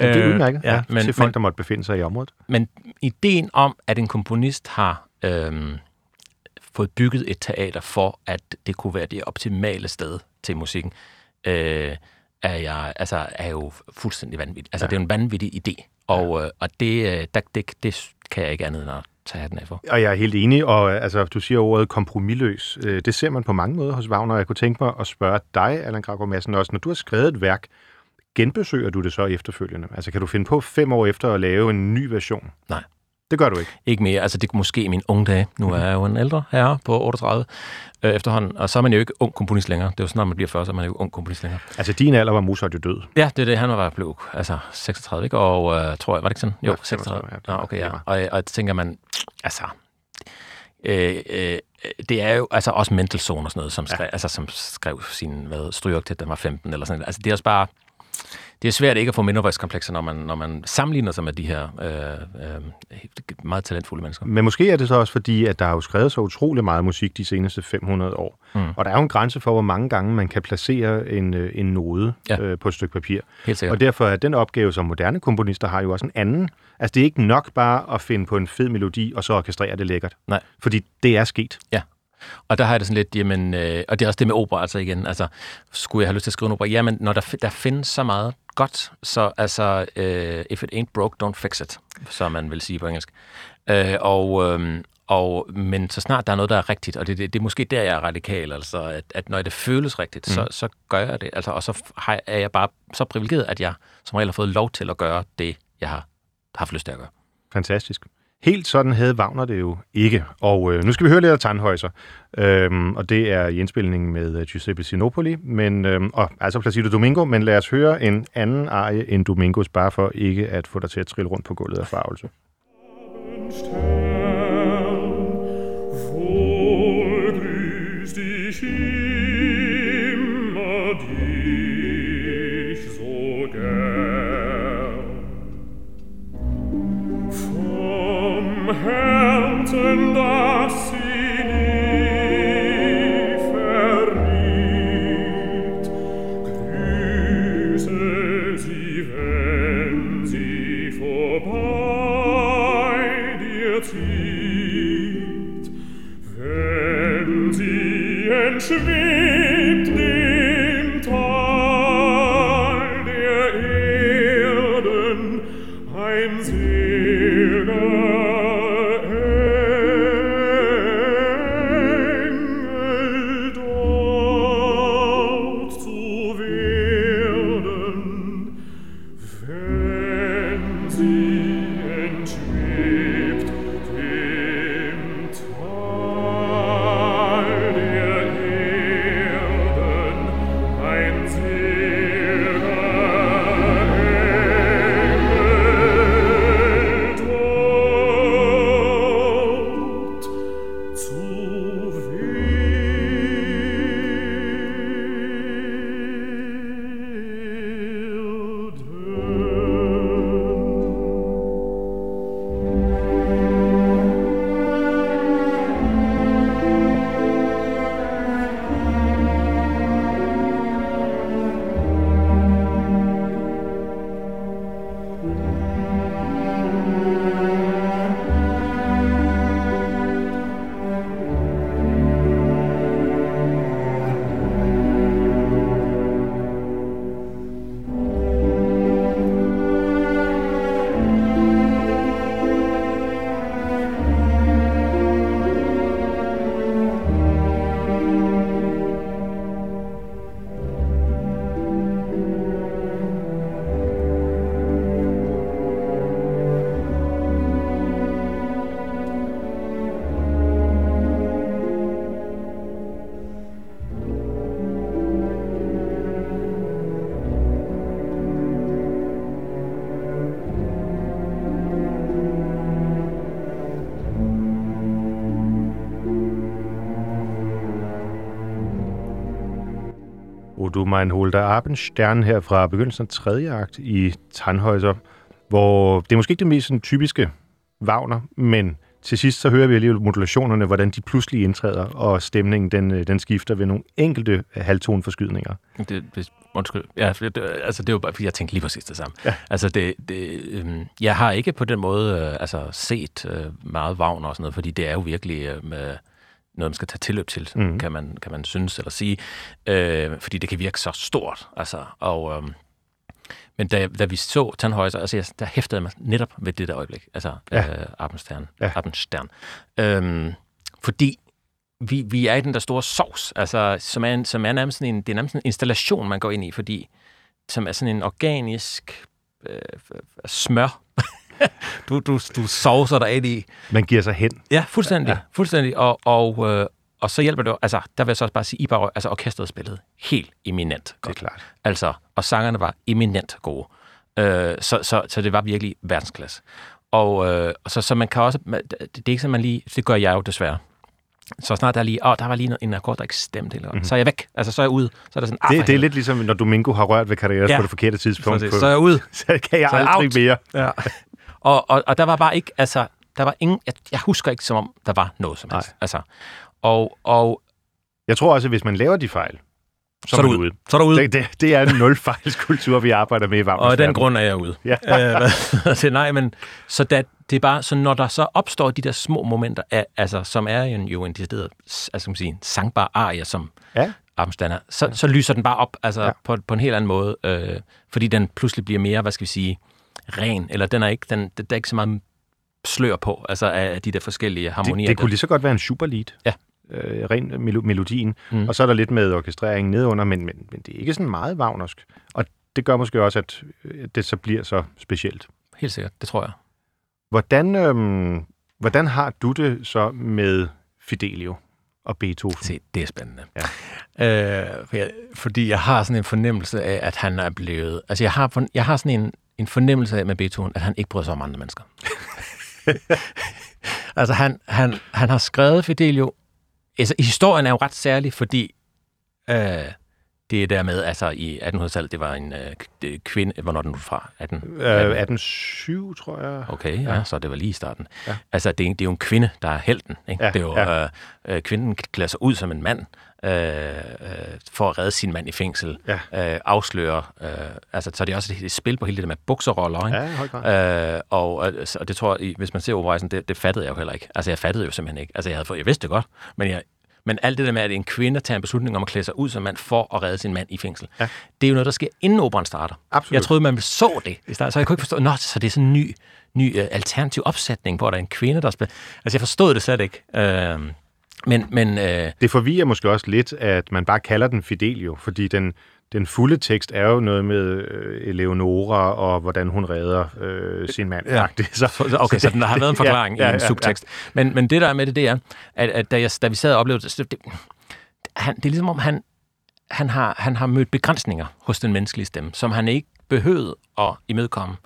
Ja, det er udmærket. Ja, Ja, men, til folk, men, der måtte befinde sig i området. men ideen om, at en komponist har øh, fået bygget et teater for, at det kunne være det optimale sted til musikken, øh, er, jeg, altså, er jo fuldstændig vanvittigt. Altså, ja. det er jo en vanvittig idé. Og, øh, og det, øh, der, det, det kan jeg ikke andet end at tage hatten af for. Og jeg er helt enig, og øh, altså, du siger ordet kompromilløs. Øh, Det ser man på mange måder hos Wagner, og jeg kunne tænke mig at spørge dig, Allan Gravgaard Madsen, også når du har skrevet et værk, genbesøger du det så efterfølgende? Altså kan du finde på fem år efter at lave en ny version? Nej. Det gør du ikke. Ikke mere. Altså, det kunne måske i mine unge dage. Nu er jeg jo en ældre herre på 38 øh, efterhånden. Og så er man jo ikke ung komponist længere. Det er jo sådan, når man bliver 40, så er man jo ikke ung komponist længere. Altså din alder var Mozart jo død. Ja, det er det. Han var blev altså 36, ikke? Og øh, tror jeg, var det ikke sådan? Jo, Ja, 36. 35, ja, okay, ja. Og, og jeg tænker man, altså... Øh, øh, det er jo altså også Mendelssohn og sådan noget, som skrev, ja. altså, som skrev sin hvad, strygoktet, den var 15 eller sådan noget. Altså, det er også bare... Det er svært ikke at få mindreværdskomplekser, når man, når man sammenligner sig med de her øh, øh, meget talentfulde mennesker. Men måske er det så også fordi, at der er jo skrevet så utrolig meget musik de seneste 500 år. Mm. Og der er jo en grænse for, hvor mange gange man kan placere en, øh, en node Ja. ja. øh, på et stykke papir. Helt sikkert. Og derfor er den opgave, som moderne komponister har, jo også en anden. Altså det er ikke nok bare at finde på en fed melodi, og så orkestrere det lækkert. Nej. Fordi det er sket. Ja. Og der har jeg det sådan lidt, jamen, øh, og det er også det med opera, altså igen, altså, skulle jeg have lyst til at skrive en opera? Jamen, når der, der findes så meget godt, så altså, øh, if it ain't broke, don't fix it, som man vil sige på engelsk. Øh, og, øh, og, men så snart der er noget, der er rigtigt, og det, det, det er måske der, jeg er radikal, altså, at, at når det føles rigtigt, mm. så, så gør jeg det, altså, og så har, er jeg bare så privilegeret, at jeg som regel har fået lov til at gøre det, jeg har haft lyst til at gøre. Fantastisk. Helt sådan havde Wagner det jo ikke. Og øh, nu skal vi høre lidt af Tannhäuser. Øhm, og det er i indspilningen med øh, Giuseppe Sinopoli, men, øhm, og, altså Placido Domingo, men lad os høre en anden arie end Domingos, bare for ikke at få dig til at trille rundt på gulvet af farvelse. Du mein holder Abendstern her fra begyndelsen af tredje akt i Tannhäuser, hvor det er måske ikke det mest sådan, typiske Wagner, men til sidst så hører vi alligevel modulationerne, hvordan de pludselig indtræder, og stemningen den, øh, den skifter ved nogle enkelte halvtonforskydninger. Det, det, undskyld. Ja, det, altså, det jo bare, fordi jeg tænkte lige præcis det samme. Ja. Altså, det, det, øhm, jeg har ikke på den måde øh, altså, set øh, meget Wagner og sådan noget, fordi det er jo virkelig øh, med noget, man skal tage tilløb til, mm. kan, man, kan man synes eller sige. Øh, fordi det kan virke så stort. Altså, og, øhm, men da, da vi så Tannhäuser, altså, jeg, der hæftede jeg mig netop ved det der øjeblik. Altså, Ja. øh, Abendstern. Ja. Øhm, fordi vi, vi er i den der store sovs, altså, som er, en, som er nærmest sådan en, det er nærmest en installation, man går ind i, fordi som er sådan en organisk øh, smør. du, du, du sovser dig ind i. Man giver sig hen. Ja, fuldstændig. Ja. fuldstændig. Og, og, øh, og så hjælper det altså, der vil jeg så også bare sige, I bare, altså orkestret spillede helt eminent Det er godt. klart. Altså, og sangerne var eminent gode. Øh, så, så, så det var virkelig verdensklasse. Og, øh, og så, så man kan også, det, det er ikke sådan, man lige, det gør jeg jo desværre. Så snart der er lige, åh, der var lige en akkord, der ikke stemte, eller, mm-hmm. så er jeg væk. Altså, så er jeg ude. Så er der sådan, ah. Det, det er lidt ligesom, når Domingo har rørt ved karrieren Ja. på det forkerte tidspunkt. På, Så er jeg ude. så kan jeg Så aldrig out. mere. Ja. og, og, og der var bare ikke, altså, der var ingen, jeg, jeg husker ikke, som om der var noget som helst. Nej. Altså, og, og Jeg tror også, at hvis man laver de fejl, så, så er du ude. ude. Så er du ude. Det, det, det er en nulfejlskultur, vi arbejder med i Vagners Og af den grund er jeg ude. Ja. Øh, hvad- så nej, men så da, det er bare, så når der så opstår de der små momenter, af, altså, som er jo en, jo en decideret, altså, man sige, en sangbar arie, som Ja. Armstander, så, så lyser den bare op, altså Ja. ja. på, på en helt anden måde, øh, fordi den pludselig bliver mere, hvad skal vi sige, ren, eller den er ikke, den, der er ikke så meget slør på, altså af de der forskellige harmonier. Det, det kunne lige så godt være en superlead. Ja. Øh, ren melo- melodien. Mm. Og så er der lidt med orkestreringen nedunder, men, men, men det er ikke sådan meget vagnersk. Og det gør måske også, at det så bliver så specielt. Helt sikkert, det tror jeg. Hvordan, øhm, hvordan har du det så med Fidelio og Beethoven? Se, det er spændende. Ja. Øh, for jeg, fordi jeg har sådan en fornemmelse af, at han er blevet... Altså, jeg har, jeg har sådan en, en fornemmelse af med Beethoven, at han ikke bryder sig om andre mennesker. altså, han, han, han har skrevet Fidelio... Altså, historien er jo ret særlig, fordi... Øh, det er dermed, altså i 1800-tallet, det var en øh, kvinde... Hvornår er den nu fra? 18, Øh, 1807, tror jeg. Okay, ja, ja, så det var lige i starten. Ja. Altså, det er, det er jo en kvinde, der er helten. Ikke? Ja, det er jo, ja. øh, øh, kvinden klæder sig ud som en mand øh, øh, for at redde sin mand i fængsel. Ja. Øh, afslører. Øh, altså, så det er også et, spil på hele det der med bukserroller. Ikke? Ja. Øh, og, og, og det tror jeg, hvis man ser operejsen, det, det fattede jeg jo heller ikke. Altså, jeg fattede jo simpelthen ikke. Altså, jeg, havde fået, jeg vidste det godt, men jeg, men alt det der med, at en kvinde tager en beslutning om at klæde sig ud som mand for at redde sin mand i fængsel, Ja. det er jo noget, der sker inden operan starter. Absolut. Jeg troede, man så det i starten, så jeg kunne ikke forstå, Nå, så det er sådan en ny, ny uh, alternativ opsætning, hvor der er en kvinde, der spiller. Altså, jeg forstod det slet ikke. Uh, men, men uh, Det forvirrer måske også lidt, at man bare kalder den Fidelio, fordi den, den fulde tekst er jo noget med øh, Eleonora og hvordan hun redder øh, sin mand. Ja. Så, okay, så den har været en forklaring Ja, ja, ja, i en ja, subtekst. Men, men det der er med det, det er, at, at da, jeg, da vi sad og oplevede det, det, han, det er ligesom om, han, han, har, han har mødt begrænsninger hos den menneskelige stemme, som han ikke behøvede at imødekomme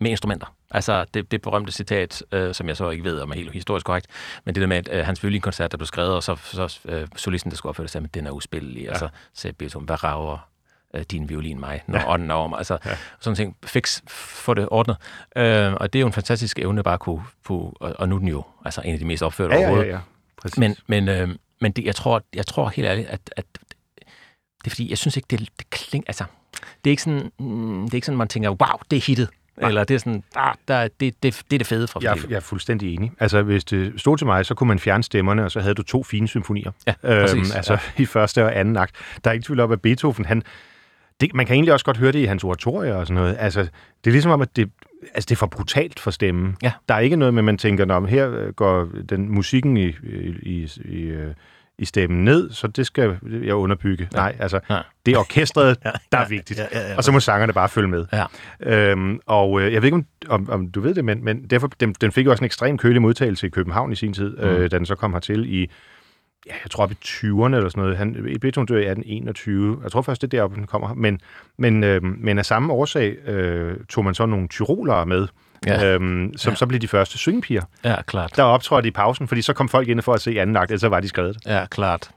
med instrumenter. Altså det, det berømte citat, øh, som jeg så ikke ved om er helt historisk korrekt, men det der med, at øh, hans violinkoncert, der blev skrevet, og så, så øh, solisten, der skulle opføre det, sagde, at den er uspillelig. Ja. Og så sagde Beethoven, hvad rager øh, din violin mig, når ja. ånden er over mig. Altså, ja. sådan ting. Fix, få det ordnet. Øh, og det er jo en fantastisk evne bare at kunne, kunne og, og nu er den jo altså en af de mest opførte ja, ja, overhovedet. ja, ja. Præcis. Men, men, øh, men det, jeg, tror, jeg tror helt ærligt, at, at det er fordi, jeg synes ikke, det, det kling, altså, det er ikke sådan, mm, det er ikke sådan, man tænker, wow, det er hittet. Nej. Eller det er sådan, ah, der, det, det, det er det fede fra jeg, er- jeg er fuldstændig enig. Altså, hvis det stod til mig, så kunne man fjerne stemmerne, og så havde du to fine symfonier. Ja, øhm, altså, i første og anden akt. Der er ikke tvivl om, at Beethoven, han... Det, man kan egentlig også godt høre det i hans oratorier og sådan noget. Altså, det er ligesom om, at det, altså, det er for brutalt for stemmen. Ja. Der er ikke noget med, at man tænker, men her øh, går den musikken i, i, i, i, øh, i stemmen ned, så det skal jeg underbygge. Ja. Nej, altså, Ja. det er orkestret, der er vigtigt. ja, ja, ja. Og så må sangerne bare følge med. Ja. Øhm, og øh, jeg ved ikke, om, om, om du ved det, men, men derfor, den, den fik jo også en ekstrem kølig modtagelse i København i sin tid, mm. øh, da den så kom hertil i, ja, jeg tror op i 20'erne eller sådan noget. Han, Beethoven dør i 1821. Jeg tror først, det er deroppe, den kommer. Men, men, øh, men af samme årsag øh, tog man så nogle tyrolere med, Ja. øhm, som ja. så blev de første syngepiger, Ja, klart. der optrådte i pausen, fordi så kom folk ind for at se anden akt, ellers så var de skrevet. Ja, klart.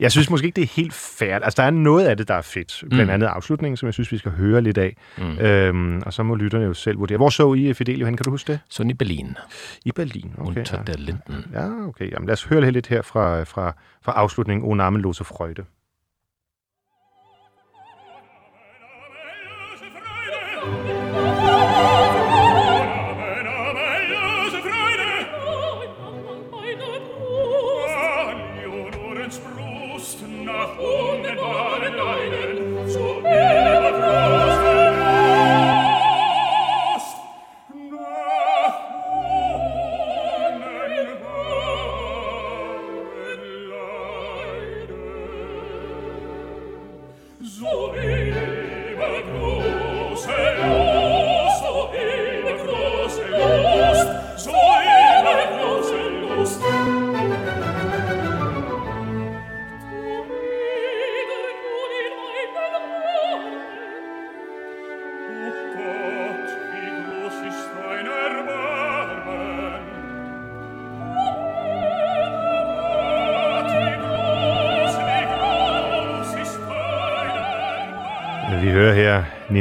Jeg synes måske ikke, det er helt fair. Altså, der er noget af det, der er fedt. Blandt Mm. andet afslutningen, som jeg synes, vi skal høre lidt af. Mm. Øhm, og så må lytterne jo selv vurdere. Hvor så I Fidelio hen? Kan du huske det? Sådan i Berlin. I Berlin. Okay, Unter ja. der Linden. ja, okay. Jamen, lad os høre lidt her fra, fra, fra afslutningen. O namenlose Freude. So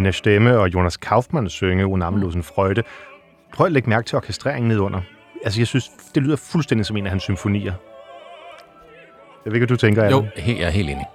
Nina Stemme og Jonas Kaufmann synge O namenlosen Freude. Prøv at lægge mærke til orkestreringen nedunder. Altså, jeg synes, det lyder fuldstændig som en af hans symfonier. Jeg ved ikke, hvad du tænker, Jo, jeg er helt enig.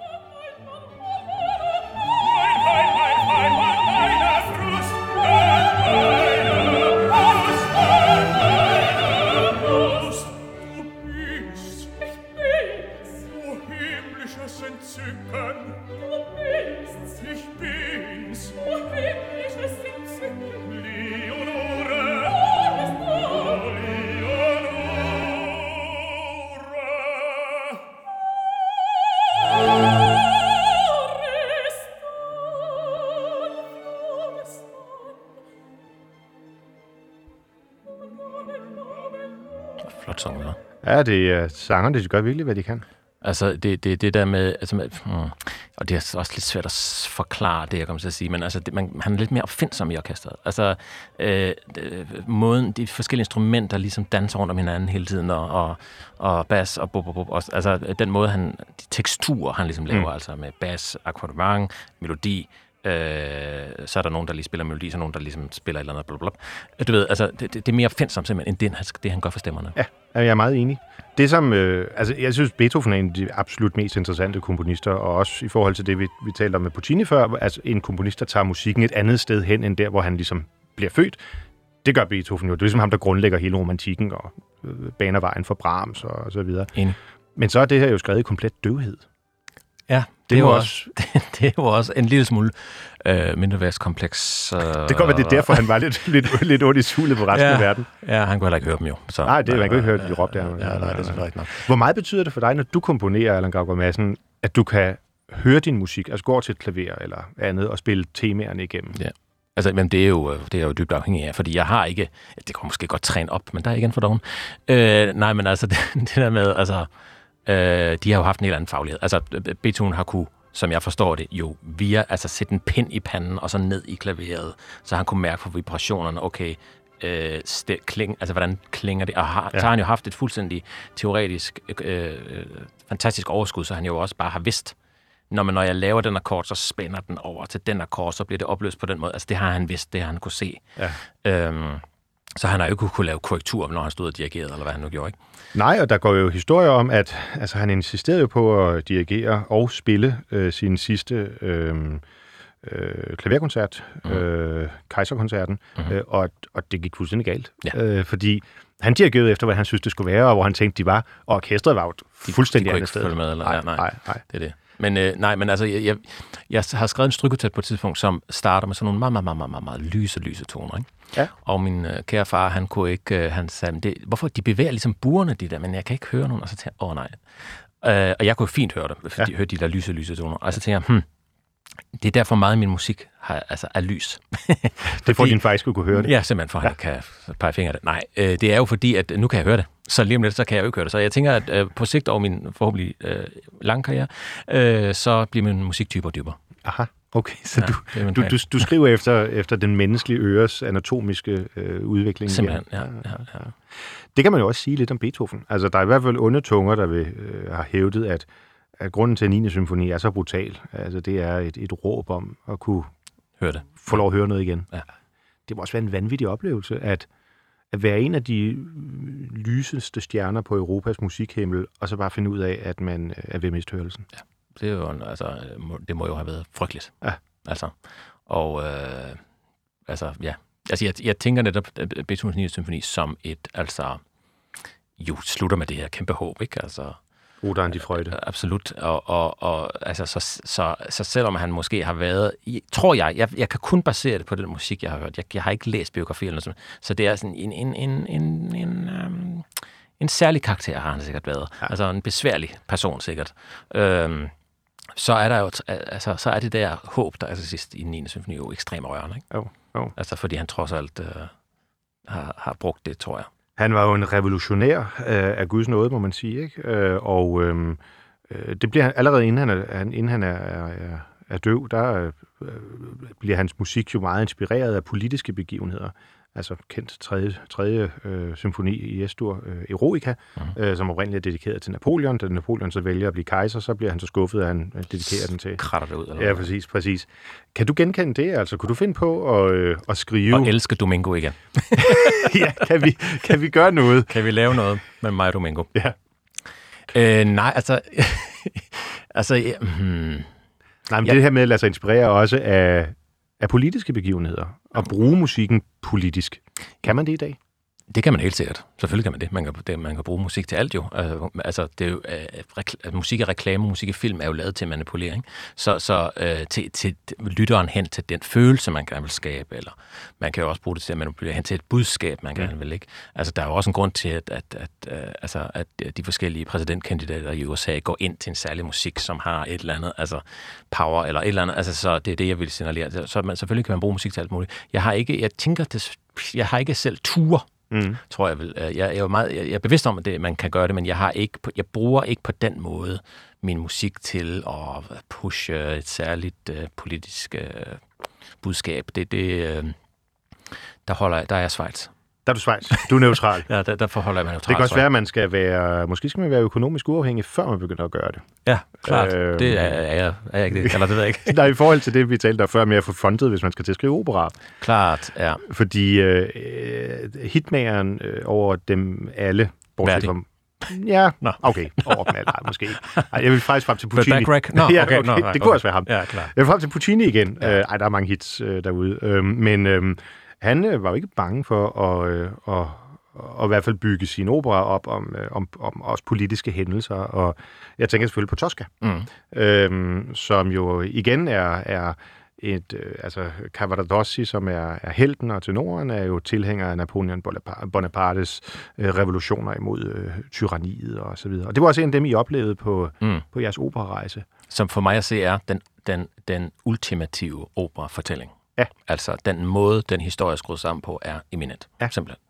Ja, det er sangerne, de gør virkelig, hvad de kan. Altså, det, det, det der med, altså med hmm, og det er også lidt svært at forklare det, jeg kommer til at sige, men altså, det, man, han er lidt mere opfindsom i orkestret. Altså, øh, det, måden, de forskellige instrumenter ligesom danser rundt om hinanden hele tiden, og, og, og bas og bub, bub, bub, og, altså, den måde, han, de teksturer, han ligesom laver, Mm. mm. altså med bas, akkompagnement, melodi, Øh, så er der nogen, der lige spiller melodi, så er nogen, der ligesom spiller et eller andet, blablabla. Du ved, altså, det, det, er mere opfindsomt simpelthen, end det, han, det, han gør for stemmerne. Ja, jeg er meget enig. Det som, øh, altså jeg synes, Beethoven er en af de absolut mest interessante komponister, og også i forhold til det, vi, vi talte om med Puccini før, altså en komponist, der tager musikken et andet sted hen, end der, hvor han ligesom bliver født. Det gør Beethoven jo. Det er ligesom ham, der grundlægger hele romantikken og øh, baner vejen for Brahms og, og så videre. Enig. Men så er det her jo skrevet i komplet døvhed. Ja, Det er jo også, det, det er jo også en lille smule øh, mindreværdskompleks. Øh, Det kan godt være, det er derfor, han var lidt, lidt, lidt ondt i sulet på resten Ja. af verden. Ja, han kunne heller ikke høre dem jo. Så, Nej, det, man kan jo ikke høre, de råbte der. Ja, nej, det er selvfølgelig rigtigt nok. Hvor meget betyder det for dig, når du komponerer, Allan Gaugaard Madsen, at du kan høre din musik, altså gå til et klaver eller andet og spille temaerne igennem? Ja. Altså, men det er, jo, det er jo dybt afhængig af, fordi jeg har ikke, det kan måske godt træne op, men der er igen for doven. Øh, nej, men altså, det, det der med, altså, øh, de har jo haft en helt anden faglighed. Altså, Beethoven har kunne, som jeg forstår det, jo via, altså sætte en pind i panden, og så ned i klaveret, så han kunne mærke på vibrationerne, okay, øh, stil, kling, altså hvordan klinger det, og har, Ja. så har han jo haft et fuldstændig teoretisk, øh, øh, fantastisk overskud, så han jo også bare har vidst, når, man, når jeg laver den akkord, så spænder den over til den akkord, så bliver det opløst på den måde. Altså det har han vidst, det har han kunne se. Ja. Øhm, så han har jo ikke kunne lave korrektur, når han stod og dirigerede, eller hvad han nu gjorde, ikke? Nej, og der går jo historier om, at altså, han insisterede jo på at dirigere og spille øh, sin sidste øh, øh, klaverkoncert, mm. øh, Kaiserkoncerten, Mhm. mm. øh, og, og det gik fuldstændig galt. Ja. Øh, fordi han dirigerede efter, hvad han synes, det skulle være, og hvor han tænkte, de var, og orkestret var jo fuldstændig de kunne andet sted. følge med, eller- nej, nej. nej, nej. Det er det. Men øh, nej, men altså, jeg, jeg, jeg har skrevet en strykotat på et tidspunkt, som starter med sådan nogle meget, meget, meget, meget, meget, meget lyse, lyse toner, ikke? Ja. Og min øh, kære far, han kunne ikke, øh, han sagde, "Men det, hvorfor de bevæger ligesom burene, de der, men jeg kan ikke høre nogen. Og så tænkte jeg, åh nej. Øh, og jeg kunne fint høre det, fordi Ja. jeg hørte de der lyse, lyse toner. Og så tænkte jeg, hmm, det er derfor meget af min musik har, altså, er lys. Det får din far ikke kunne høre det. Ja, simpelthen for, Ja. han kan pege fingre det. Nej, øh, det er jo fordi, at nu kan jeg høre det. Så lige om lidt, så kan jeg jo ikke høre det. Så jeg tænker, at øh, på sigt over min forhåbentlig øh, lange karriere, øh, så bliver min musik dybere og dybere. Aha, okay. Så Ja, du, du, du, du skriver efter, efter den menneskelige øres anatomiske øh, udvikling. Simpelthen, ja. ja, ja. Det kan man jo også sige lidt om Beethoven. Altså, der er i hvert fald onde tunger, der vil, øh, har hævdet, at at grunden til, at 9. symfoni er så brutal, altså det er et, et råb om at kunne Hør det. få lov at høre noget igen. Ja. Det må også være en vanvittig oplevelse, at, at være en af de mm, lyseste stjerner på Europas musikhimmel, og så bare finde ud af, at man øh, er ved at miste hørelsen. Det, er jo, altså, det må jo have været frygteligt. Ja. Altså, og øh, altså, ja. Altså, jeg, jeg tænker netop øh, Beethovens 9. symfoni som et, altså, jo, slutter med det her kæmpe håb, ikke? Altså, Oder die Freude. Absolut. Og, og, og altså, så, så, så selvom han måske har været... I, tror jeg, jeg, jeg kan kun basere det på den musik, jeg har hørt. Jeg, jeg har ikke læst biografi eller noget sådan. Så det er sådan en, en, en, en, en, um, en særlig karakter, har han sikkert været. Ja. Altså en besværlig person, sikkert. Øhm, så er der jo, altså, så er det der håb, der er til sidst i den 9. symfoni jo ekstremt rørende. Ikke? Jo, jo. Altså fordi han trods alt øh, har, har brugt det, tror jeg. Han var jo en revolutionær øh, af Guds nåde, må man sige. Ikke? Øh, og øh, øh, det bliver han, allerede inden han er, inden han er, er, er, er døv, der øh, bliver hans musik jo meget inspireret af politiske begivenheder. Altså kendt tredje, tredje øh, symfoni i Estur, øh, Eroica, mm. øh, som oprindeligt er dedikeret til Napoleon. Da Napoleon så vælger at blive kejser, så bliver han så skuffet, at han øh, dedikerer den til... Kratter det ud, eller Ja, præcis, præcis. Kan du genkende det? Altså, kunne du finde på at, øh, at skrive... Og elsker Domingo igen. ja, kan vi, kan vi gøre noget? Kan vi lave noget med mig og Domingo? Ja. Øh, nej, altså... altså, ja, hmm, Nej, men Ja. det her med at lade sig inspirere også af, af politiske begivenheder, og bruge musikken politisk. Kan man det i dag? Det kan man helt sikkert. Selvfølgelig kan man det. Man kan, det, man kan bruge musik til alt jo. Altså, altså det er jo øh, altså, musik er reklame, musik er film er jo lavet til manipulering. Så, så øh, til, til lytteren hen til den følelse, man gerne vil skabe, eller man kan jo også bruge det til at manipulere hen til et budskab, man gerne vil. Ikke? Altså, der er jo også en grund til, at, at, at, øh, altså, at de forskellige præsidentkandidater i USA går ind til en særlig musik, som har et eller andet, altså power eller et eller andet. Altså, så det er det, jeg vil signalere. Så man, selvfølgelig kan man bruge musik til alt muligt. Jeg har ikke, jeg tænker, det, jeg har ikke selv tur Mm. tror jeg vil. Jeg, jeg, er jo meget, jeg, jeg er bevidst om, at det, man kan gøre det, men jeg, har ikke, jeg bruger ikke på den måde min musik til at pushe et særligt øh, politisk øh, budskab. Det, det, øh, der, holder, jeg- der er jeg Schweiz. Der er du Schweiz. Du er neutral. Ja, der, der forholder jeg mig Det kan også være, at man skal være, måske skal man være økonomisk uafhængig, før man begynder at gøre det. Ja, klart. Øh, det er, er, jeg, er jeg ikke det? Eller det ved jeg ikke. Er i forhold til det, vi talte om før, med at få fundet, hvis man skal til at skrive opera. klart, ja. Fordi øh, øh, hitmageren øh, over dem alle, bortset fra... Ja, Nå. okay, over dem alle, nej, måske ikke. Ej, jeg vil faktisk frem til Puccini. Nå, ja, okay, okay, nå, nej, det kunne okay. også være ham. Ja, klart. Jeg vil frem til Puccini igen. Ja. Øh, ej, der er mange hits øh, derude. Øh, men øh, han øh, var jo ikke bange for at, øh, at, at i hvert fald bygge sin opera op om, øh, om, om også politiske hændelser. Og jeg tænker selvfølgelig på Tosca, Mm. øh, som jo igen er, er et, øh, altså Cavaradossi, som er, er helten, og tenoren er jo tilhænger af Napoleon Bonaparte- Bonapartes øh, revolutioner imod øh, tyranniet og så videre. Og det var også en af dem, I oplevede på, Mm. på jeres operarejse. som for mig at se er den, den, den ultimative opera-fortælling. Ja. Altså, den måde, den historie er skruet sammen på, er eminent. Ja. Simpelthen.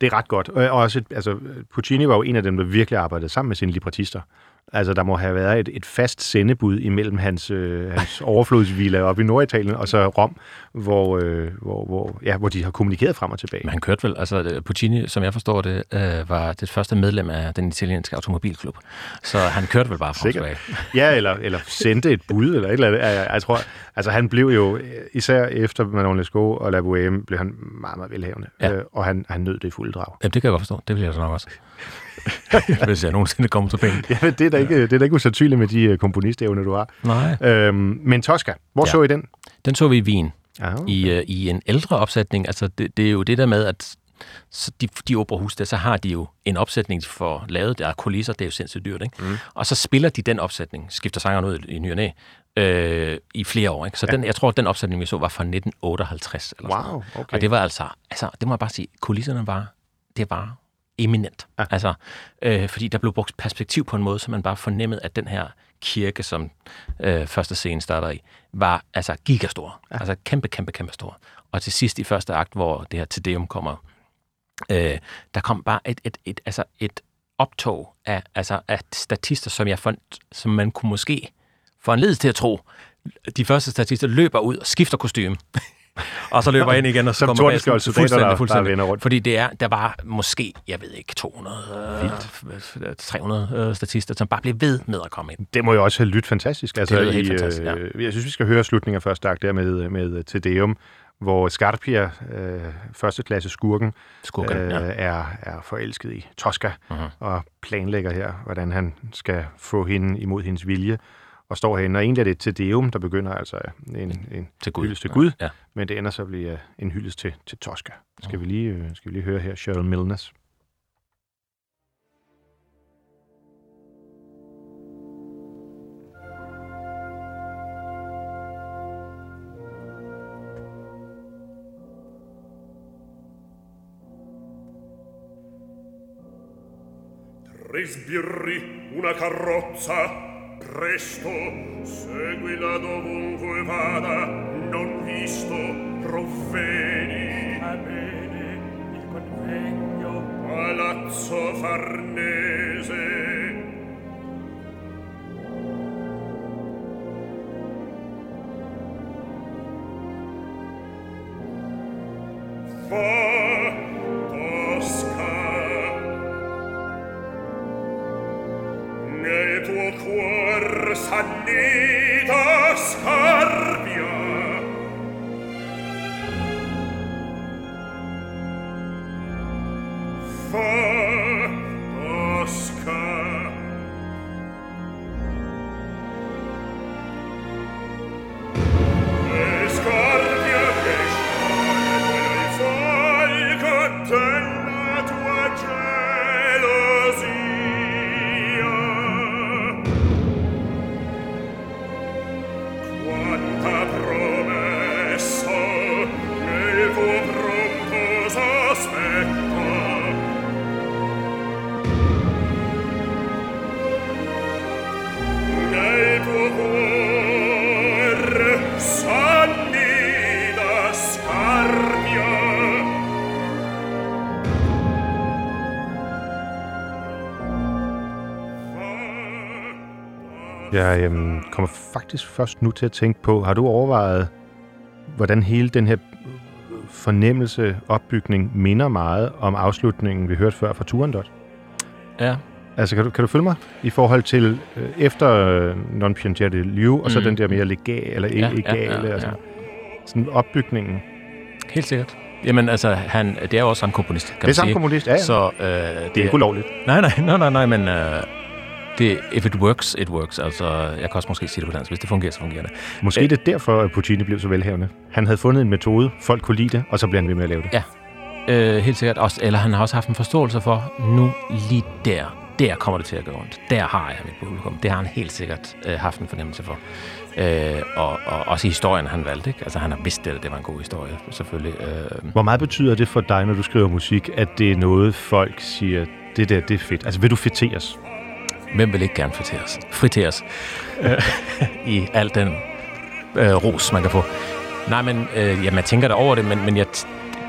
Det er ret godt. Og også, altså, Puccini var jo en af dem, der virkelig arbejdede sammen med sine librettister. Altså, der må have været et, et fast sendebud imellem hans, øh, hans overflodsvilla oppe i Norditalien og så Rom, hvor, øh, hvor, hvor, ja, hvor de har kommunikeret frem og tilbage. Men han kørte vel, altså det- Puccini, som jeg forstår det, øh, var det første medlem af den italienske automobilklub. Så han kørte vel bare frem og Sikkert. tilbage. Ja, eller, eller sendte et bud, eller et eller andet. Jeg, jeg, tror, altså han blev jo, øh, især efter Manon Lescaut og La Bohème, blev han meget, meget velhavende. Ja. Øh, og han, han nød det i fuld drag. Jamen, det kan jeg godt forstå. Det vil jeg så nok også. Hvis jeg nogensinde kommer til penge. Ja, det er da ikke, det er da ikke usandsynligt med de øh, komponistevner, du har. Nej. Øhm, men Tosca, hvor Ja. så I den? Den så vi i Wien. Ja, i, øh, i en ældre opsætning. Altså, det, det er jo det der med, at så de, de operahus der, så har de jo en opsætning for lavet, der er kulisser, det er jo sindssygt dyrt, ikke? Mm. Og så spiller de den opsætning, skifter sangeren ud i ny og næ, øh, i flere år, ikke? Så ja. den, jeg tror, at den opsætning, vi så, var fra 1958. Eller sådan Wow, noget. okay. Og det var altså, altså, det må jeg bare sige, kulisserne var, det var eminent. Ja. Altså, øh, fordi der blev brugt perspektiv på en måde, så man bare fornemmede, at den her kirke, som øh, første scene starter i, var altså gigastor. Ja. Altså kæmpe, kæmpe, kæmpe stor. Og til sidst i første akt, hvor det her Tedeum kommer, øh, der kom bare et, et, et, altså et optog af, altså af statister, som, jeg fand, som man kunne måske få en til at tro, de første statister løber ud og skifter kostume. og så løber ind igen, og så bag- soldater, fuldstændig, der- fuldstændig. der vender rundt. Fordi det er, der var måske, jeg ved ikke, 200, øh, 300 øh, statister, som bare blev ved med at komme ind. Det må jo også have lyttet fantastisk. Altså, Det lyder helt i, fantastisk, ja. øh, Jeg synes, vi skal høre slutningen af første akt der med, med Te Deum, hvor Scarpia, øh, førsteklasse skurken, Skurken, øh, ja. er, er forelsket i Tosca Mhm. og planlægger her, hvordan han skal få hende imod hendes vilje og står herinde. Og egentlig er det Te Deum, der begynder altså en, en Til Gud. hyldest til Gud, Ja. men det ender så at blive øh, en hyldest til, til Tosca. Skal, vi lige, øh, skal vi lige høre her Cheryl Milnes. Tre sbirri, una carrozza. Presto, seguila dovunque vada, non visto, provveni. Va bene il convegno. Palazzo Farnese. Jeg øhm, kommer faktisk først nu til at tænke på, har du overvejet, hvordan hele den her fornemmelse, opbygning minder meget om afslutningen, vi hørte før fra Turandot? Ja, Altså, kan du, kan du følge mig i forhold til øh, efter øh, Non Piangere Liu, og så Mm. den der mere legal, eller Ja, ikke ja, ja, ja. altså, sådan opbygningen. helt sikkert. Jamen altså, han, det er jo også samme komponist, kan Det er man samme sige. kommunist, ja, ja. Så, øh, det er ikke ulovligt. Nej, nej, nej, nej, nej, men øh, det, if it works, it works. Altså, jeg kan også måske sige det på dansk. Hvis det fungerer, så fungerer det. Måske Øh. det er derfor, at Puccini blev så velhavende. Han havde fundet en metode, folk kunne lide det, og så blev han ved med at lave det. Ja. Øh, helt sikkert. Også, eller han har også haft en forståelse for, nu lige der, der kommer det til at gå ondt. Der har jeg mit publikum. Det har han helt sikkert øh, haft en fornemmelse for. Øh, og, og også i historien, han valgte. Ikke? Altså, han har vidst, at det var en god historie, selvfølgelig. Øh, Hvor meget betyder det for dig, når du skriver musik, at det er noget, folk siger, det der, det er fedt? Altså, vil du fitteres? Hvem vil ikke gerne friteres? Friteres. Øh, I al den øh, ros, man kan få. Nej, men øh, jamen, jeg tænker da over det, men, men jeg,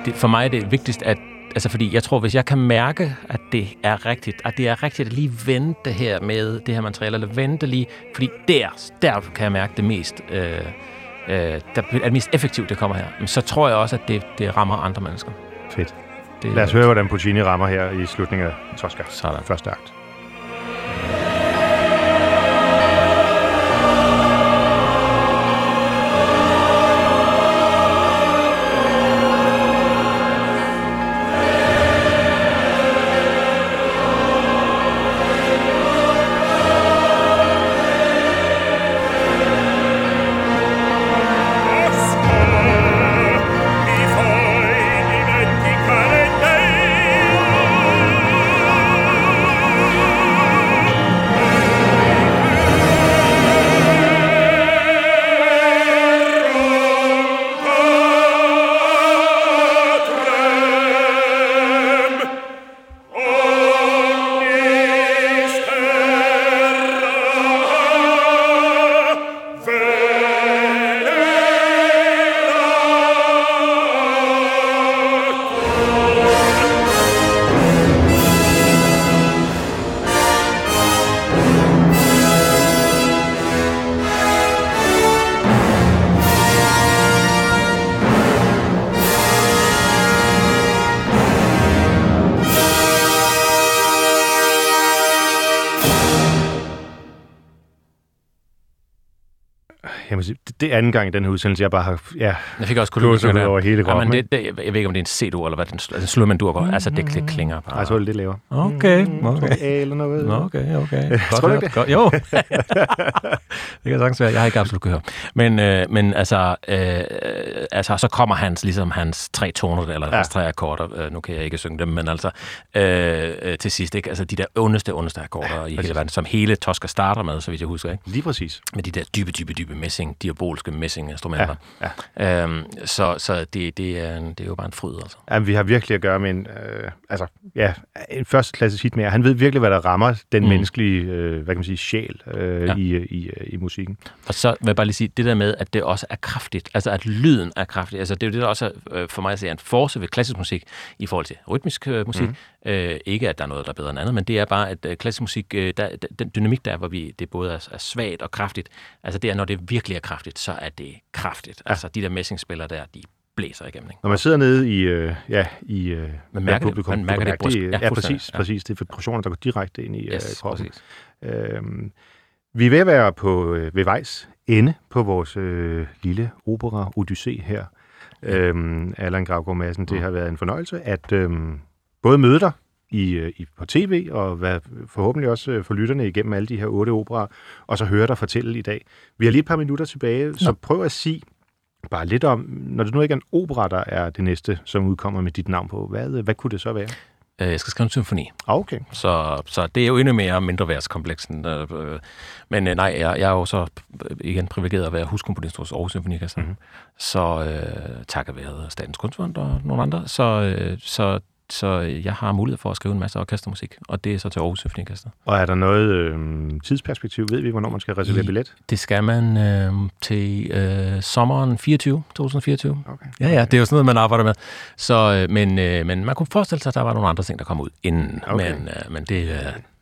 det, for mig er det vigtigst, at Altså, fordi jeg tror, hvis jeg kan mærke, at det er rigtigt, at det er rigtigt at lige vente her med det her materiale, eller vente lige, fordi der, der kan jeg mærke det mest, øh, øh, der er det mest effektivt, det kommer her. Men så tror jeg også, at det, det rammer andre mennesker. Fedt. Det, Lad os høre, hvordan Puccini rammer her i slutningen af Tosca. Sådan. Første akt. Anden gang i den her udsendelse, jeg bare har... Ja, Jeg fik også kun over hele kroppen, Ja, men det, det, jeg ved ikke, om det er en C-dur, eller hvad den, den slår man dur går. Altså, det, det klinger bare. ej, så er det lidt lavere. Okay, Mm, okay. Eller noget. Nå, okay, okay. Godt Tror du ikke det? Jo, det kan sagtens være. Jeg har ikke absolut gehør. Men, øh, men altså, øh, altså, så kommer hans, ligesom hans tre toner, eller Ja. hans tre akkorder. Øh, nu kan jeg ikke synge dem, men altså øh, øh, til sidst, ikke? Altså de der ondeste, ondeste akkorder ja, i hele verden, som hele Tosca starter med, så vidt jeg husker, ikke? Lige præcis. med de der dybe, dybe, dybe messing, diabolske messinginstrumenter. Ja, Ja. Øhm, så så det, det, er, en- det er jo bare en fryd, altså. Jamen, vi har virkelig at gøre med en, øh, altså, ja, en første klasse hit med Han ved virkelig, hvad der rammer den mm. Menneskelige, øh, hvad kan man sige, sjæl øh, ja. I, øh, i, øh, i musikken. Og så vil jeg bare lige sige, det der med, at det også er kraftigt, altså at lyden er kraftig, altså det er jo det, der også er, øh, for mig at se er en force ved klassisk musik i forhold til rytmisk øh, musik. Mm. Øh, ikke, at der er noget, der er bedre end andet, men det er bare, at øh, klassisk musik, øh, der, den dynamik der, hvor vi, det både er, er svagt og kraftigt, altså det er, når det virkelig er kraftigt, så er det kraftigt. Ja. Altså de der messingspillere der, de blæser igennem. Ikke? Når man sidder nede i, øh, ja, i øh, Man mærker det. Man mærker det brystet. Ja, Ja, ja, præcis, Ja. præcis. Det er vibrationer, der går direkte ind i øh, Yes, kroppen. præcis. Øhm, vi er ved at være på, øh, ved vejs ende på vores øh, lille opera Odyssé her. Øhm, Allan Gravgaard Madsen, det har været en fornøjelse at øhm, både møde dig i, øh, i, på tv, og hvad, forhåbentlig også øh, for lytterne igennem alle de her otte operer, og så høre dig fortælle i dag. Vi har lige et par minutter tilbage, så prøv at sige bare lidt om, når det nu ikke er en opera, der er det næste, som udkommer med dit navn på, hvad, hvad kunne det så være? Øh, jeg skal skrive en symfoni. Ah, Okay. Så, så det er jo endnu mere mindre værtskompleksen. Øh, øh, men øh, nej, jeg, jeg er jo så øh, igen privilegeret at være huskomponist hos Aarhus Symfoniorkester. Mhm. Mm-hmm. Så øh, takket være Statens Kunstfond og nogle andre, så, øh, så, så jeg har mulighed for at skrive en masse orkestermusik, og det er så til Aarhus Symfoniorkester. Og er der noget øh, tidsperspektiv? Ved vi, hvornår man skal reservere I- billet? Det skal man øh, til øh, sommeren 24, 2024. Okay. Ja, ja, det er jo sådan noget, man arbejder med. Så, øh, men, øh, men man kunne forestille sig, at der var nogle andre ting, der kom ud inden. Okay. Men, øh, men det, øh,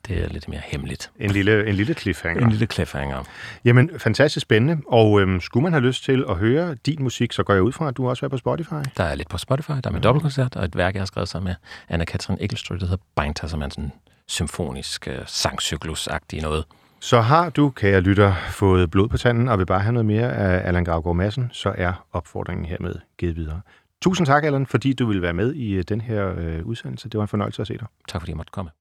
det er lidt mere hemmeligt. En lille, en lille cliffhanger. En lille cliffhanger. Jamen, fantastisk spændende. Og øhm, skulle man have lyst til at høre din musik, så går jeg ud fra, at du også er på Spotify. Der er lidt på Spotify, der er med dobbeltkoncert, og et værk, jeg har skrevet sammen med Anna-Katrin Egelstrø, der hedder Beinter, som er sådan symfonisk uh, sangcyklus-agtig noget. Så har du, kære lytter, fået blod på tanden og vil bare have noget mere af Allan Gravgaard Madsen, så er opfordringen hermed givet videre. Tusind tak, Allan, fordi du ville være med i øh, den her øh, udsendelse. Det var en fornøjelse at se dig. Tak fordi jeg måtte komme.